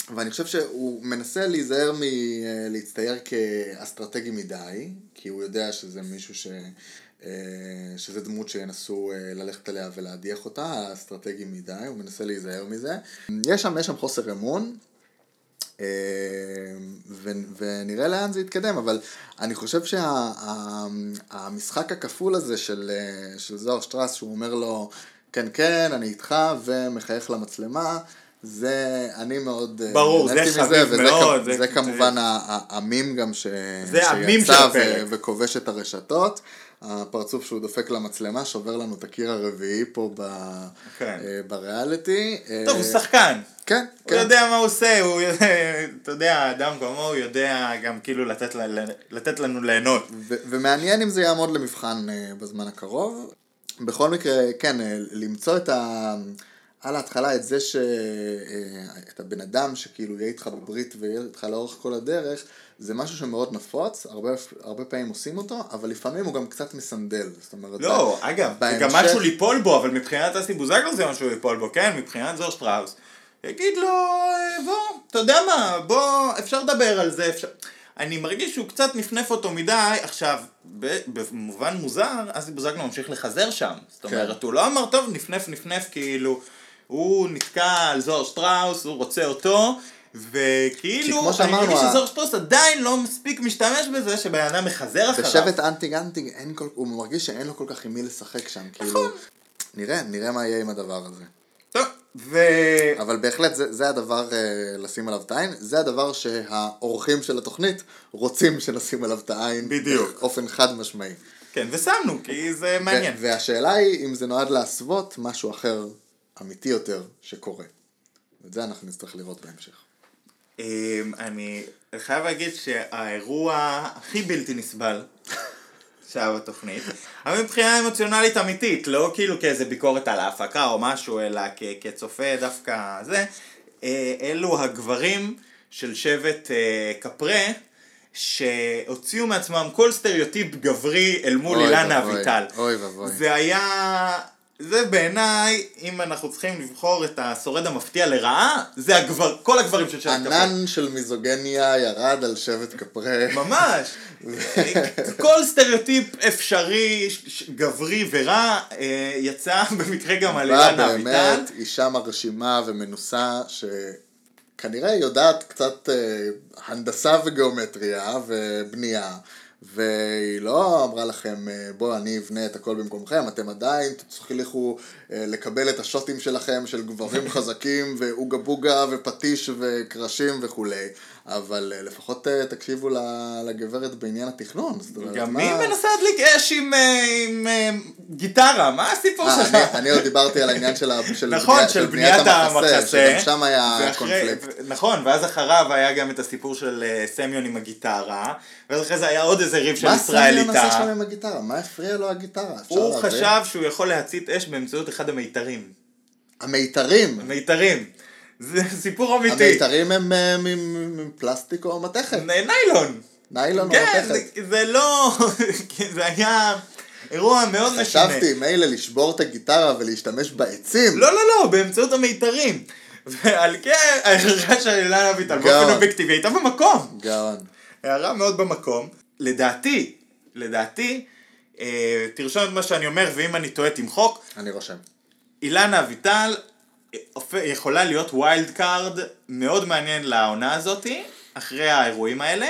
אה, ואני חושב שהוא מנסה להיזהר מלהצטייר כאסטרטגי מדי, כי הוא יודע שזה מישהו ש... אה, שזה דמות שינסו אה, ללכת עליה ולהדיח אותה, אסטרטגי מדי, הוא מנסה להיזהר מזה. יש שם, יש שם חוסר אמון, אה, ונראה לאן זה יתקדם, אבל אני חושב שהמשחק הכפול הזה של, אה, של זוהר שטרס, שהוא אומר לו, כן, כן, אני איתך, ומחייך למצלמה, זה, אני מאוד אה, ברור, זה חביב וזה מאוד, כ- זה- זה כמובן ה- ה- המים גם ש... זה המים של שיצא הפרק. ו- וכובש את הרשתות. הפרצוף שהוא דופק למצלמה שובר לנו את הקיר הרביעי פה ב- כן. אה, בריאליטי. טוב, הוא שחקן. כן, הוא כן. יודע מה הוא עושה, הוא יודע, אתה יודע, אדם כמוהו הוא יודע גם כאילו לתת ל- לתת לנו ליהנות. ו- ומעניין אם זה יעמוד למבחן אה, בזמן הקרוב. בכל מקרה, כן, אה, למצוא את ה... על ההתחלה את זה ש... אה, את הבן אדם שכאילו יהיה איתך בברית ויהיה איתך לאורך כל הדרך, זה משהו שמאוד נפוץ, הרבה, הרבה פעמים עושים אותו, אבל לפעמים הוא גם קצת מסנדל. זאת אומרת, לא, ב- אגב, זה בהמשך- גם משהו ליפול בו, אבל מבחינת אסי בוזגלו זה משהו ליפול בו, כן, מבחינת זוהר שטראוס. יגיד לו, אה, בוא, אתה יודע מה, בוא, אפשר לדבר על זה, אפשר... אני מרגיש שהוא קצת נפנף אותו מדי, עכשיו, ב- במובן מוזר, אסי בוזגלו ממשיך לחזר שם. זאת כן. אומרת, הוא לא אמר, טוב, נפנף נפנף, כאילו, הוא נתקע על זוהר שטראוס, הוא רוצה אותו. וכאילו, כמו אני שאמרנו, מרגיש ה- שזוהר שטראוס עדיין לא מספיק משתמש בזה שבן אדם מחזר אחריו. בשבט אין כל... הוא מרגיש שאין לו כל כך עם מי לשחק שם, נכון. כאילו... נראה, נראה מה יהיה עם הדבר הזה. טוב, ו... אבל בהחלט זה, זה הדבר אה, לשים עליו את העין, זה הדבר שהאורחים של התוכנית רוצים שנשים עליו את העין. בדיוק. באופן חד משמעי. כן, ושמנו, כי זה מעניין. והשאלה היא אם זה נועד להסוות משהו אחר אמיתי יותר שקורה. ואת זה אנחנו נצטרך לראות בהמשך. אמ, אני חייב להגיד שהאירוע הכי בלתי נסבל שהיה בתוכנית, אבל מבחינה אמוציונלית אמיתית, לא כאילו כאיזה ביקורת על ההפקה או משהו, אלא כ- כצופה דווקא זה, אה, אלו הגברים של שבט אה, קפרה, שהוציאו מעצמם כל סטריאוטיפ גברי אל מול אוי אילנה אביטל. אוי ואבוי. זה היה... זה בעיניי, אם אנחנו צריכים לבחור את השורד המפתיע לרעה, זה הגבר, כל הגברים של שבט קפרה. ענן של מיזוגניה ירד על שבט קפרה. ממש. (laughs) כל סטריאוטיפ אפשרי, גברי ורע, אה, יצא (laughs) במקרה גם על באה אילנה אביטל. באמת אישה מרשימה ומנוסה שכנראה יודעת קצת אה, הנדסה וגיאומטריה ובנייה והיא לא אמרה לכם אה, בואו אני אבנה את הכל במקומכם אתם עדיין תצליחו אה, לקבל את השוטים שלכם של גברים (laughs) חזקים ואוגה בוגה ופטיש וקרשים וכולי אבל אה, לפחות תקשיבו לגברת בעניין התכנון אומרת, גם מה- מי מנסה להדליק אש עם, עם גיטרה? מה הסיפור שלך? אני- אני עוד דיברתי על העניין של (laughs) נכון, בניית- של בניית המחסה. שגם שם היה ואחרי- קונפליקט. ו- נכון, ואז אחריו היה גם את הסיפור של סמיון עם הגיטרה, ואז אחרי זה היה עוד איזה ריב של מה ישראל סמיון עשה איתה. שם עם הגיטרה? מה הפריע לו הגיטרה? הוא להבין? חשב שהוא יכול להצית אש באמצעות אחד המיתרים. המיתרים. מיתרים. זה סיפור אמיתי. המיתרים הם אה, מפלסטיק או מתכת. ניילון. ניילון או כן, מתכת. זה- זה לא... (laughs) זה היה אירוע מאוד משונה. חשבתי מילא לשבור את הגיטרה ולהשתמש בעצים. לא, לא, לא, באמצעות המיתרים. ועל כן, ההערה של אילנה אביטל באופן. אובייקטיבי הייתה במקום. גאון. הערה מאוד במקום. לדעתי, לדעתי, אה, תרשום את מה שאני אומר, ואם אני טועה תמחוק. אני רושם. אילנה אביטל אה, יכולה להיות wild card מאוד מעניין לעונה הזאתי, אחרי האירועים האלה,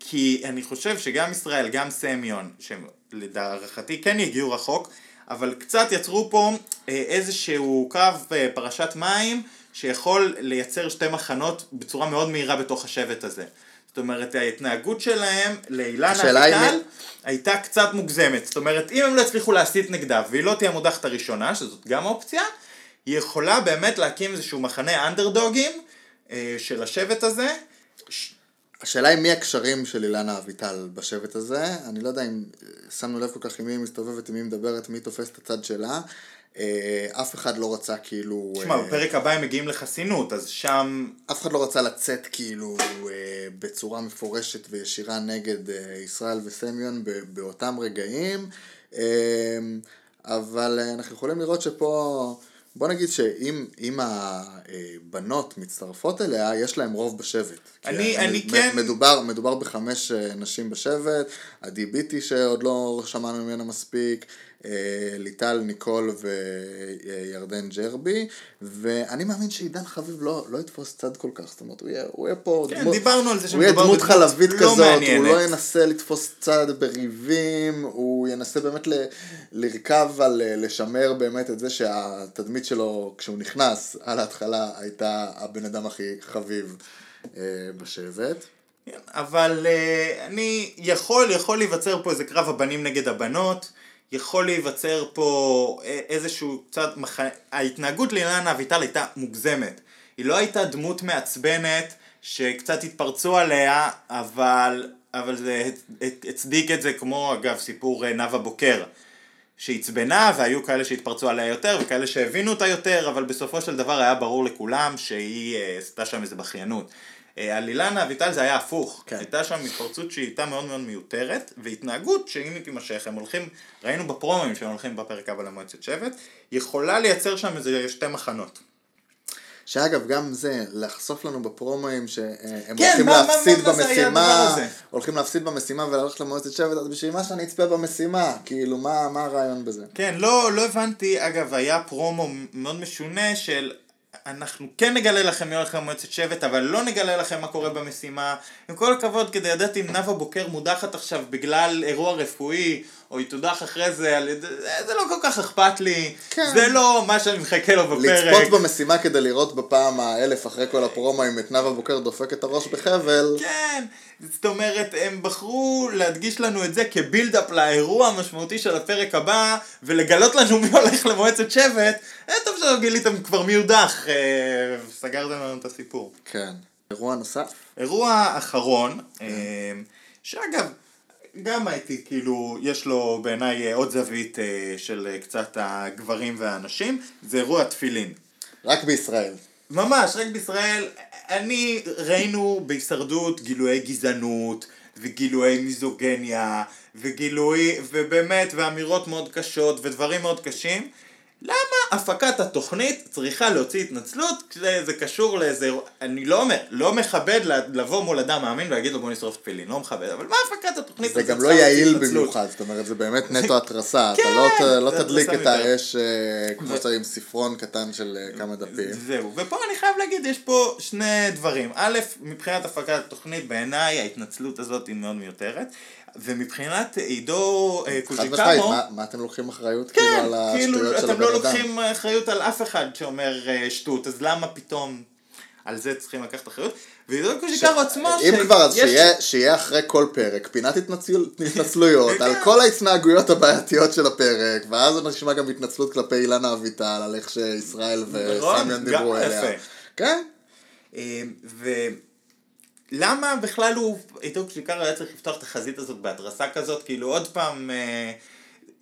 כי אני חושב שגם ישראל, גם סמיון, שלהערכתי כן יגיעו רחוק, אבל קצת יצרו פה אה, איזשהו קו אה, פרשת מים שיכול לייצר שתי מחנות בצורה מאוד מהירה בתוך השבט הזה. זאת אומרת, ההתנהגות שלהם לאילנה אביטל הייתה קצת מוגזמת. זאת אומרת, אם הם לא הצליחו להסית נגדה, והיא לא תהיה המודחת הראשונה, שזאת גם אופציה, היא יכולה באמת להקים איזשהו מחנה אנדרדוגים אה, של השבט הזה. השאלה היא מי הקשרים של אילנה אביטל בשבט הזה, אני לא יודע אם אה, שמנו לב כל כך עם מי היא מסתובבת, עם מי היא מדברת, מי תופס את הצד שלה. אה, אף אחד לא רצה כאילו... תשמע, אה, בפרק הבא הם מגיעים לחסינות, אז שם... אף אחד לא רצה לצאת כאילו אה, בצורה מפורשת וישירה נגד אה, ישראל וסמיון ב- באותם רגעים, אה, אבל אה, אנחנו יכולים לראות שפה, בוא נגיד שאם אם הבנות מצטרפות אליה, יש להם רוב בשבט. אני- אני מ- כן- מדובר, מדובר בחמש אה, נשים בשבט, עדי ביטי שעוד לא שמענו ממנה מספיק, אה, ליטל, ניקול וירדן ג'רבי, ואני מאמין שעידן חביב לא, לא יתפוס צד כל כך, זאת אומרת, הוא יהיה, הוא יהיה פה כן, דיברנו על זה הוא יהיה דמות חלבית לא כזאת, מעניינת. הוא לא ינסה לתפוס צד בריבים, הוא ינסה באמת ל, לרכב על אה, לשמר באמת את זה שהתדמית שלו כשהוא נכנס על ההתחלה הייתה הבן אדם הכי חביב אה, בשבט. אבל uh, אני יכול, יכול להיווצר פה איזה קרב הבנים נגד הבנות, יכול להיווצר פה אה, איזשהו קצת, מח... ההתנהגות לאילנה אביטל הייתה מוגזמת. היא לא הייתה דמות מעצבנת שקצת התפרצו עליה, אבל, אבל זה הצ- הצדיק את זה כמו אגב סיפור אה, נאוה בוקר. שעצבנה והיו כאלה שהתפרצו עליה יותר וכאלה שהבינו אותה יותר אבל בסופו של דבר היה ברור לכולם שהיא עשתה שם איזה בכיינות. אה, על אילנה אביטל זה היה הפוך, כן. הייתה שם התפרצות שהיא הייתה מאוד מאוד מיותרת והתנהגות שאם היא תימשך הם הולכים, ראינו בפרומים שהם הולכים בפרק הבא למועצת שבט, יכולה לייצר שם איזה שתי מחנות. שאגב, גם זה, לחשוף לנו בפרומואים שהם כן, הולכים מה- מה- להפסיד מה- מה במשימה, הזה? הולכים להפסיד במשימה וללכת למועצת שבט, אז בשביל מה שאני אצפה במשימה? כאילו, מה מה הרעיון בזה? כן, לא, לא הבנתי, אגב, היה פרומו מאוד משונה של אנחנו כן נגלה לכם מי הולך למועצת שבט, אבל לא נגלה לכם מה קורה במשימה. עם כל הכבוד, כדי לדעת אם נאוה בוקר מודחת עכשיו בגלל אירוע רפואי, או היא תודח אחרי זה, על. זה לא כל כך אכפת לי. כן. זה לא מה שאני מחכה לו בפרק. לצפות במשימה כדי לראות בפעם האלף אחרי כל הפרומואים את נאוה בוקר דופק את הראש בחבל. כן, זאת אומרת, הם בחרו להדגיש לנו את זה כבילדאפ לאירוע המשמעותי של הפרק הבא, ולגלות לנו מי הולך למועצת שבט. אה, טוב שלא גיליתם כבר מי יודח, אה, סגרתם לנו את הסיפור. כן. אירוע נוסף? אירוע אחרון, אה, שאגב, גם הייתי, כאילו, יש לו בעיניי אה, עוד זווית אה, של אה, קצת הגברים והנשים, זה אירוע תפילין. רק בישראל. ממש, רק בישראל, אני, ראינו בהישרדות גילויי גזענות, וגילויי מיזוגניה, וגילוי, ובאמת, ואמירות מאוד קשות, ודברים מאוד קשים. למה הפקת התוכנית צריכה להוציא התנצלות כשזה קשור לאיזה... אני לא אומר, לא מכבד לבוא מול אדם מאמין ולהגיד לו בוא נשרוף תפילין, לא מכבד, אבל מה הפקת התוכנית זה הזאת גם לא צריכה להוציא יעיל התנצלות? במיוחד, זאת אומרת, זה באמת נטו (laughs) התרסה. אתה כן, לא לא זה תדליק את. האש אה, כמו שצריך עם ספרון קטן של אה, כמה דפים. זהו, ופה אני חייב להגיד, יש פה שני דברים. א', מבחינת הפקת התוכנית, בעיניי ההתנצלות הזאת היא מאוד מיותרת. ומבחינת עידו אה, חד משמעית, קוז'יקמו, מה- מה אתם לוקחים אחריות כאילו כן, על כאילו השטויות של אתם לא הבן אדם? לוקחים אחריות על אף אחד שאומר אה, שטות, אז למה פתאום על זה צריכים לקחת אחריות? ועידו קוז'יקרו עצמו, אם כבר אז שיש- שיהיה- שיהיה אחרי כל פרק פינת התנצל- (laughs) התנצלויות על כן. כל ההתנהגויות הבעייתיות של הפרק ואז נשמע גם התנצלות כלפי אילנה אביטל על איך שישראל נכון, וסמיון דיברו אליה. כן, אה, ולמה בכלל הוא, עידו קוז'יקרו היה צריך לפתוח את החזית הזאת בהתרסה כזאת, כאילו עוד פעם, אה,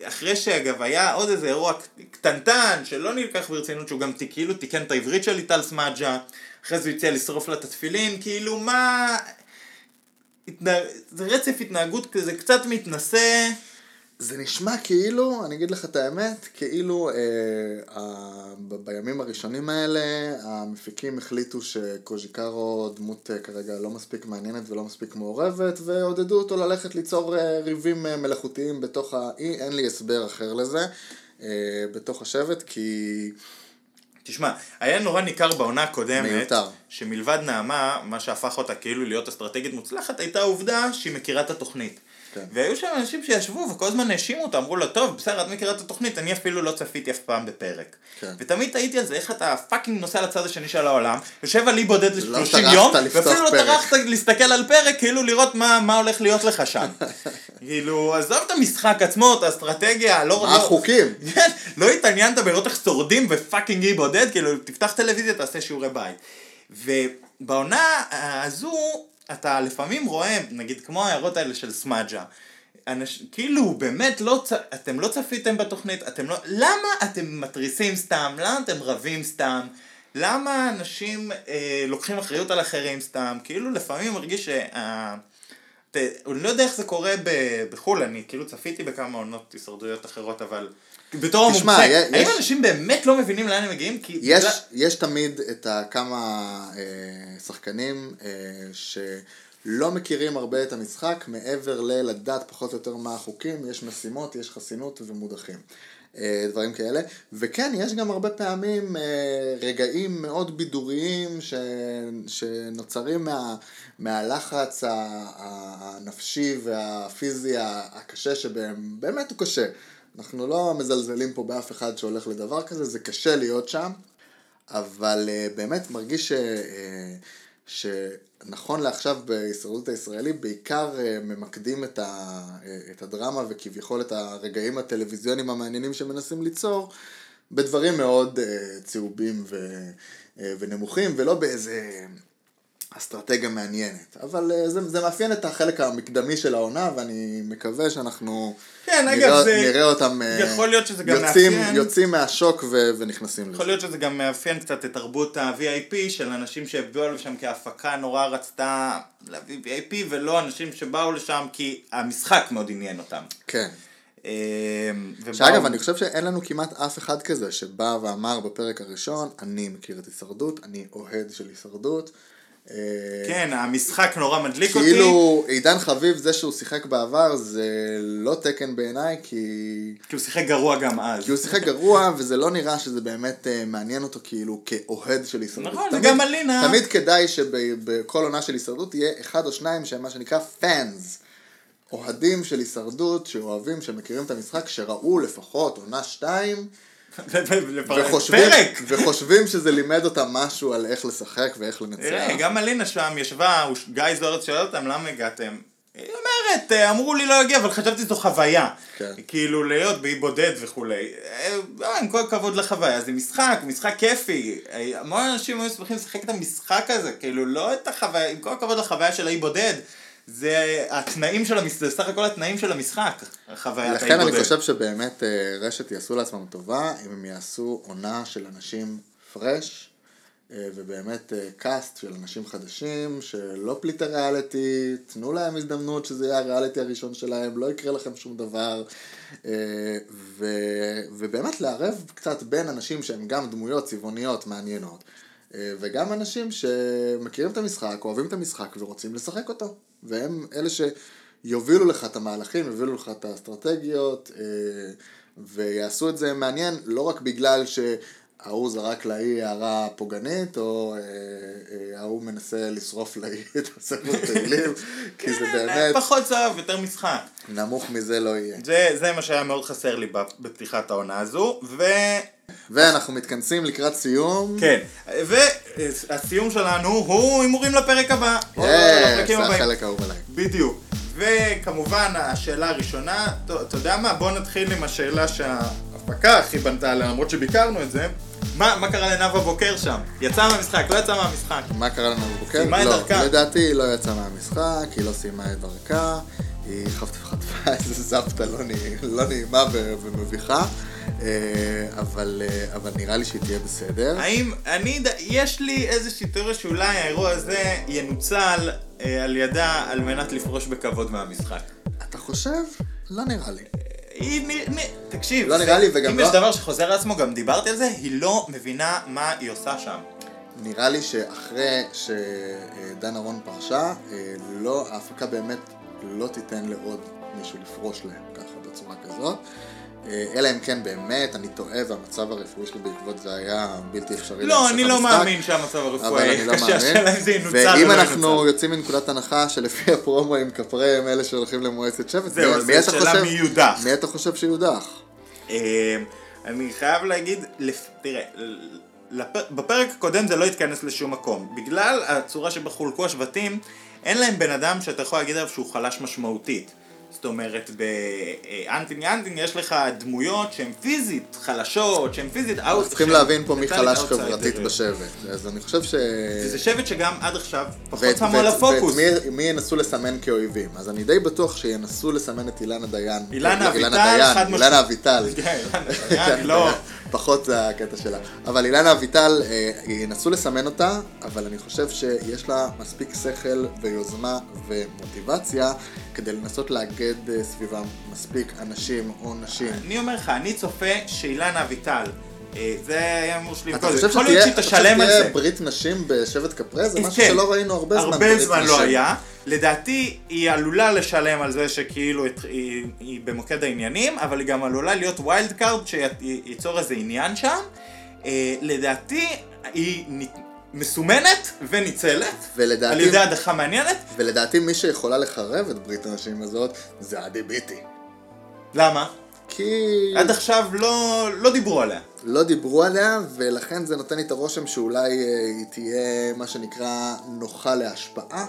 אחרי שאגב היה עוד איזה אירוע קטנטן שלא נלקח ברצינות, שהוא גם כאילו תיקן את העברית של ליטל סמדג'ה, אחרי זה הוא הציע לשרוף לה את התפילין, כאילו מה... התנהג... זה רצף התנהגות כזה קצת מתנשא. זה נשמע כאילו, אני אגיד לך את האמת, כאילו אה, ה- ב- בימים הראשונים האלה המפיקים החליטו שקוז'יקרו דמות אה, כרגע לא מספיק מעניינת ולא מספיק מעורבת ועודדו אותו ללכת ליצור אה, ריבים אה, מלאכותיים בתוך האי, אין לי הסבר אחר לזה, אה, בתוך השבט כי תשמע, היה נורא ניכר בעונה הקודמת, מיותר. שמלבד נעמה, מה שהפך אותה כאילו להיות אסטרטגית מוצלחת, הייתה העובדה שהיא מכירה את התוכנית. כן. והיו שם אנשים שישבו וכל הזמן האשימו אותה, אמרו לה, טוב, בסדר, את מכירה את התוכנית, אני אפילו לא צפיתי אף פעם בפרק. כן. ותמיד תהיתי על זה, איך אתה פאקינג נוסע לצד השני של העולם, יושב על אי בודד ל-30 יום, ואפילו לא. טרחת להסתכל על פרק, כאילו לראות מה, מה הולך להיות לך שם. (laughs) כאילו, עזוב את המשחק עצמו, את האסטרטגיה, לא... מה לא- החוקים? (laughs) כן, לא התעניינת בלראות איך שורדים בפאקינג אי בודד, כאילו, תפתח טלוויזיה, תעשה שיעורי בית. ובעונה הזו, אתה לפעמים רואה, נגיד כמו ההערות האלה של סמאג'ה, אנש... כאילו, באמת, לא צ... אתם לא צפיתם בתוכנית, אתם לא... למה אתם מתריסים סתם? למה אתם רבים סתם? למה אנשים אה, לוקחים אחריות על אחרים סתם? כאילו, לפעמים מרגיש שה... ת- אני לא יודע איך זה קורה בחו"ל, אני כאילו צפיתי בכמה עונות הישרדויות אחרות, אבל בתור תשמע, המומחה, יש- האם אנשים באמת לא מבינים לאן הם מגיעים? כי יש, בגלל- יש תמיד את הכמה אה, שחקנים אה, שלא מכירים הרבה את המשחק מעבר ללדעת פחות או יותר מה החוקים, יש משימות, יש חסינות ומודחים. אה, דברים כאלה, וכן, יש גם הרבה פעמים אה, רגעים מאוד בידוריים ש, שנוצרים מה, מהלחץ הנפשי והפיזי הקשה שבהם, באמת הוא קשה. אנחנו לא מזלזלים פה באף אחד שהולך לדבר כזה, זה קשה להיות שם, אבל uh, באמת מרגיש ש, uh, שנכון לעכשיו בהישרדות הישראלי בעיקר uh, ממקדים את, ה, uh, את הדרמה וכביכול את הרגעים הטלוויזיוניים המעניינים שמנסים ליצור בדברים מאוד uh, צהובים ו, uh, ונמוכים ולא באיזה אסטרטגיה מעניינת. אבל uh, זה, זה מאפיין את החלק המקדמי של העונה ואני מקווה שאנחנו כן, אגב, נראה, זה- נראה אותם אה, יכול להיות שזה גם יוצאים, מאפיין- יוצאים מהשוק ו- ונכנסים לזה. יכול להיות שזה גם מאפיין קצת את תרבות ה-VIP של אנשים שהביאו לשם כי ההפקה נורא רצתה להביא VIP ולא אנשים שבאו לשם כי המשחק מאוד עניין אותם. כן. אה, ובאו- שאגב, אני חושב שאין לנו כמעט אף אחד כזה שבא ואמר בפרק הראשון, אני מכיר את הישרדות, אני אוהד של הישרדות. אה, כן, המשחק נורא מדליק אותי. כאילו, עידן חביב, זה שהוא שיחק בעבר, זה לא תקן בעיניי, כי... כי הוא שיחק גרוע גם אז. כי הוא שיחק גרוע, וזה לא נראה שזה באמת אה, מעניין אותו כאילו כאוהד של הישרדות. נכון, וגם אלינה. תמיד כדאי שבכל עונה של הישרדות יהיה אחד או שניים שהם מה שנקרא פאנס. אוהדים של הישרדות, שאוהבים, שמכירים את המשחק, שראו לפחות עונה שתיים. וחושבים, פרק! וחושבים שזה לימד אותם משהו על איך לשחק ואיך לנצח. תראה, גם אלינה שם ישבה, גיא זוארץ שואל אותם למה הגעתם. היא אומרת, "אה, אמרו לי לא להגיע, אבל חשבתי שזו חוויה. כן. כאילו להיות באי בודד וכולי. אה, לא, עם כל הכבוד לחוויה, זה משחק, משחק כיפי. אה, המון אנשים היו שמחים לשחק את המשחק הזה, כאילו לא את החוויה, עם כל הכבוד לחוויה של האי בודד. זה התנאים של המשחק, זה סך הכל התנאים של המשחק, חוויית לכן. אני חושב שבאמת אה, רשת יעשו לעצמם טובה אם הם יעשו עונה של אנשים פרש אה, ובאמת אה, קאסט של אנשים חדשים שלא פליטי ריאליטי, תנו להם הזדמנות שזה יהיה הריאליטי הראשון שלהם, לא יקרה לכם שום דבר אה, ו, ובאמת לערב קצת בין אנשים שהם גם דמויות צבעוניות מעניינות אה, וגם אנשים שמכירים את המשחק, אוהבים את המשחק ורוצים לשחק אותו והם אלה שיובילו לך את המהלכים, יובילו לך את האסטרטגיות אה, ויעשו את זה מעניין לא רק בגלל שההוא זרק לאי הערה פוגענית או אה, אה, ההוא מנסה לשרוף לאי (laughs) את הספר תהילים כי זה כן, באמת פחות צהוב, יותר משחק. נמוך מזה לא יהיה. זה, זה מה שהיה מאוד חסר לי בפתיחת העונה הזו, ו... ואנחנו מתכנסים לקראת סיום. כן, והסיום שלנו הוא הימורים לפרק הבא. יס, לפרקים זה. החלק האהוב עליי. בדיוק. וכמובן, השאלה הראשונה, אתה יודע מה? בוא נתחיל עם השאלה שההפקה הכי בנתה עליה, למרות שביקרנו את זה. מה, מה קרה לנאוה בוקר שם? יצא מהמשחק, לא יצא מהמשחק. מה קרה לנו בבוקר? סיימה את לא, דרכה. לדעתי היא לא יצאה מהמשחק, היא לא סיימה את דרכה, היא חטפה איזה זפטה לא, לא נעימה ומביכה, אבל, אה, אבל נראה לי שהיא תהיה בסדר. האם, אני, יש לי איזושהי תיאוריה שאולי האירוע הזה ינוצל אה, על ידה על מנת לפרוש בכבוד מהמשחק. אתה חושב? לא נראה לי. היא, נ, נ, תקשיב, לא זה- נראה לי, וגם אם לא- יש דבר שחוזר על עצמו, גם דיברתי על זה, היא לא מבינה מה היא עושה שם. נראה לי שאחרי שדנה רון פרשה, אה, לא, ההפקה באמת לא תיתן לעוד מישהו לפרוש להם ככה בצורה כזאת. אה, אלא אם כן באמת, אני טועה והמצב הרפואי שלי בעקבות זה היה בלתי אפשרי. לא, אני לא. מאמין שהמצב הרפואי לא קשה. השאלה אם זה ינוצל ואם לא אנחנו. יוצאים מנקודת הנחה שלפי הפרומו עם כפרי הם אלה שהולכים למועצת שבט, זהו, אז זו שאלה חושב- מי יודח. מי אתה חושב שיודח? אה, אני חייב להגיד, תראה, בפרק הקודם זה לא התכנס לשום מקום. בגלל הצורה שבה חולקו השבטים, אין להם בן אדם שאתה יכול להגיד עליו שהוא חלש משמעותית. זאת אומרת, בהאנטינג האנטינג יש לך דמויות שהן פיזית חלשות, שהן פיזית אנחנו out. צריכים להבין פה מי חלש חברתית. בשבט. אז אני חושב ש... זה שבט שגם עד עכשיו פחות שמו על הפוקוס. ואת מי- מי ינסו לסמן כאויבים. אז אני די בטוח שינסו לסמן את אילנה דיין. אילנה אביטל, דיין, חד משמעית. אילנה אביטל. כן, אני (laughs) לא... פחות זה הקטע שלה. אבל אילנה אביטל, אה, ינסו לסמן אותה, אבל אני חושב שיש לה מספיק שכל ויוזמה ומוטיבציה כדי לנסות לאגד אה, סביבם מספיק אנשים או נשים. אני אומר לך, אני צופה שאילנה אביטל, זה היה אמור שלי אתה חושב שתהיה. ברית נשים בשבט קפרה? זה כן. משהו שלא ראינו הרבה זמן. הרבה זמן לא. היה. לדעתי היא עלולה לשלם על זה שכאילו היא, היא במוקד העניינים, אבל היא גם עלולה להיות wild card שייצור איזה עניין שם. אה, לדעתי היא מסומנת וניצלת, ולדעתי- על ידי הדחה מעניינת. ולדעתי מי שיכולה לחרב את ברית הנשים הזאת זה עדי ביטי. למה? כי עד עכשיו לא, לא דיברו עליה. לא דיברו עליה, ולכן זה נותן לי את הרושם שאולי אה, היא תהיה מה שנקרא נוחה להשפעה.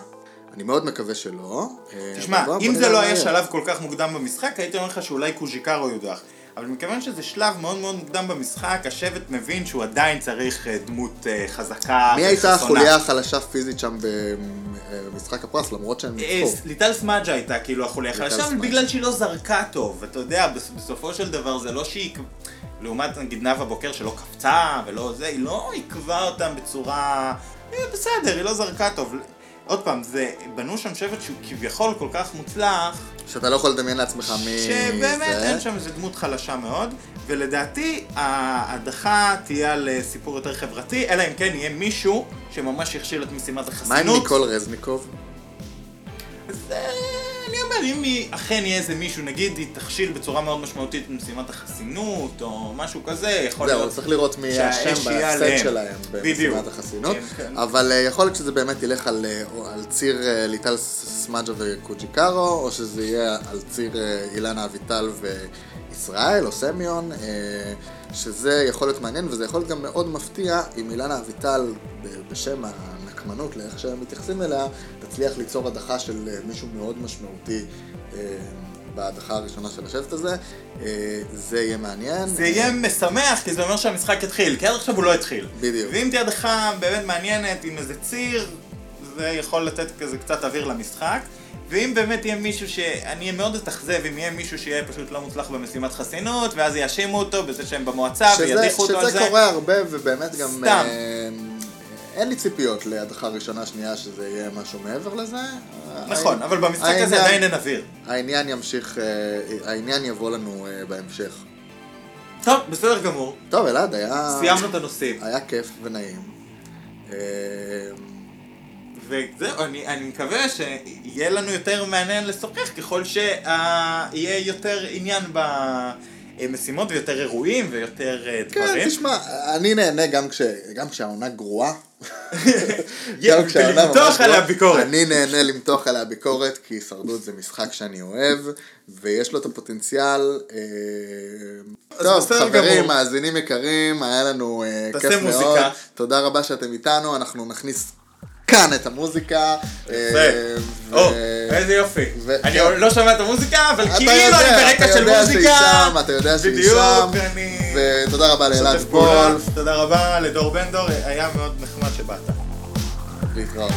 אני מאוד מקווה שלא. אה, תשמע, אם זה לא היה. שלב כל כך מוקדם במשחק, הייתי אומר לך שאולי קוז'יקרו יודח. אבל מכיוון שזה שלב מאוד מאוד מוקדם במשחק, השבט מבין שהוא עדיין צריך אה, דמות אה, חזקה מי הייתה. החוליה החלשה פיזית שם במשחק הפרס, למרות שהם אה, ניצחו? ליטל סמאג'ה הייתה כאילו החוליה החלשה, אבל. בגלל שהיא לא זרקה טוב, אתה יודע, בס- בסופו של דבר זה לא שהיא... לעומת נגיד נאוה בוקר שלא קפצה ולא זה, היא לא עיכבה אותם בצורה... אה, בסדר, היא לא זרקה טוב. עוד פעם, זה, בנו שם שבט שהוא כביכול כל כך מוצלח, שאתה לא יכול לדמיין לעצמך מי שבאמת זה. אין שם איזה דמות חלשה מאוד, ולדעתי ההדחה תהיה על אה, סיפור יותר חברתי, אלא אם כן יהיה מישהו שממש יכשיל את משימת מה עם החסינות. ניקול רזניקוב? אומר, אם היא אכן יהיה איזה מישהו, נגיד היא תכשיל בצורה מאוד משמעותית את משימת החסינות, או משהו כזה, יכול זהו, להיות... צריך לראות מי בסט עליהם. שלהם. במשימת החסינות. כן, כן. אבל אה, יכול להיות שזה באמת ילך על, אה, על ציר אה, ליטל סמג'ה וקוג'יקרו, או שזה יהיה על ציר אילנה אביטל וישראל, או סמיון, שזה יכול להיות מעניין, וזה יכול להיות גם מאוד מפתיע אם אילנה אביטל, בשם הנקמנות לאיך שהם מתייחסים אליה, תצליח ליצור הדחה של אה, מישהו מאוד משמעותי. אה, בהדחה הראשונה של השבט הזה, אה, זה יהיה מעניין. זה יהיה משמח, כי זה אומר שהמשחק יתחיל, כי עד עכשיו הוא לא התחיל. בדיוק. ואם תהיה הדחה באמת מעניינת עם איזה ציר, זה יכול לתת כזה קצת אוויר למשחק. ואם באמת יהיה מישהו ש... אני אהיה מאוד אתאכזב אם יהיה מישהו שיהיה פשוט לא מוצלח במשימת חסינות, ואז יאשימו אותו בזה שהם במועצה שזה, וידיחו אותו על שזה זה. קורה הרבה, ובאמת גם... סתם. אין לי ציפיות להדחה ראשונה שנייה שזה יהיה משהו מעבר לזה. נכון, אבל במשחק הזה עדיין אין אוויר. העניין ימשיך, אה, העניין יבוא לנו אה, בהמשך. טוב, בסדר גמור. טוב, אלעד, היה... סיימנו את הנושאים. היה כיף ונעים. אה, וזהו, אני, אני מקווה שיהיה לנו יותר מעניין לשוחח ככל שיהיה יותר עניין במשימות ויותר אירועים ויותר אה, כן, דברים. תשמע, אני נהנה גם כש- גם כשהעונה גרועה. (laughs) גם כשהעונה ממש עליה גרועה. ביקורת. אני נהנה למתוח עליה ביקורת, כי הישרדות זה משחק שאני אוהב, ויש לו את הפוטנציאל. אה, טוב, חברים. מאזינים יקרים, היה לנו אה, כיף. מאוד. תודה רבה שאתם איתנו, אנחנו נכניס כאן את המוזיקה. אה, או, איזה יופי. אני כן. לא שומע את המוזיקה, אבל אתה כאילו אני ברקע אתה של יודע שהיא מוזיקה. שם, אתה יודע שהיא שם. ותודה רבה לאלעד. וולף. תודה רבה לדור בן דור, היה מאוד נחמד שבאת. להתראות.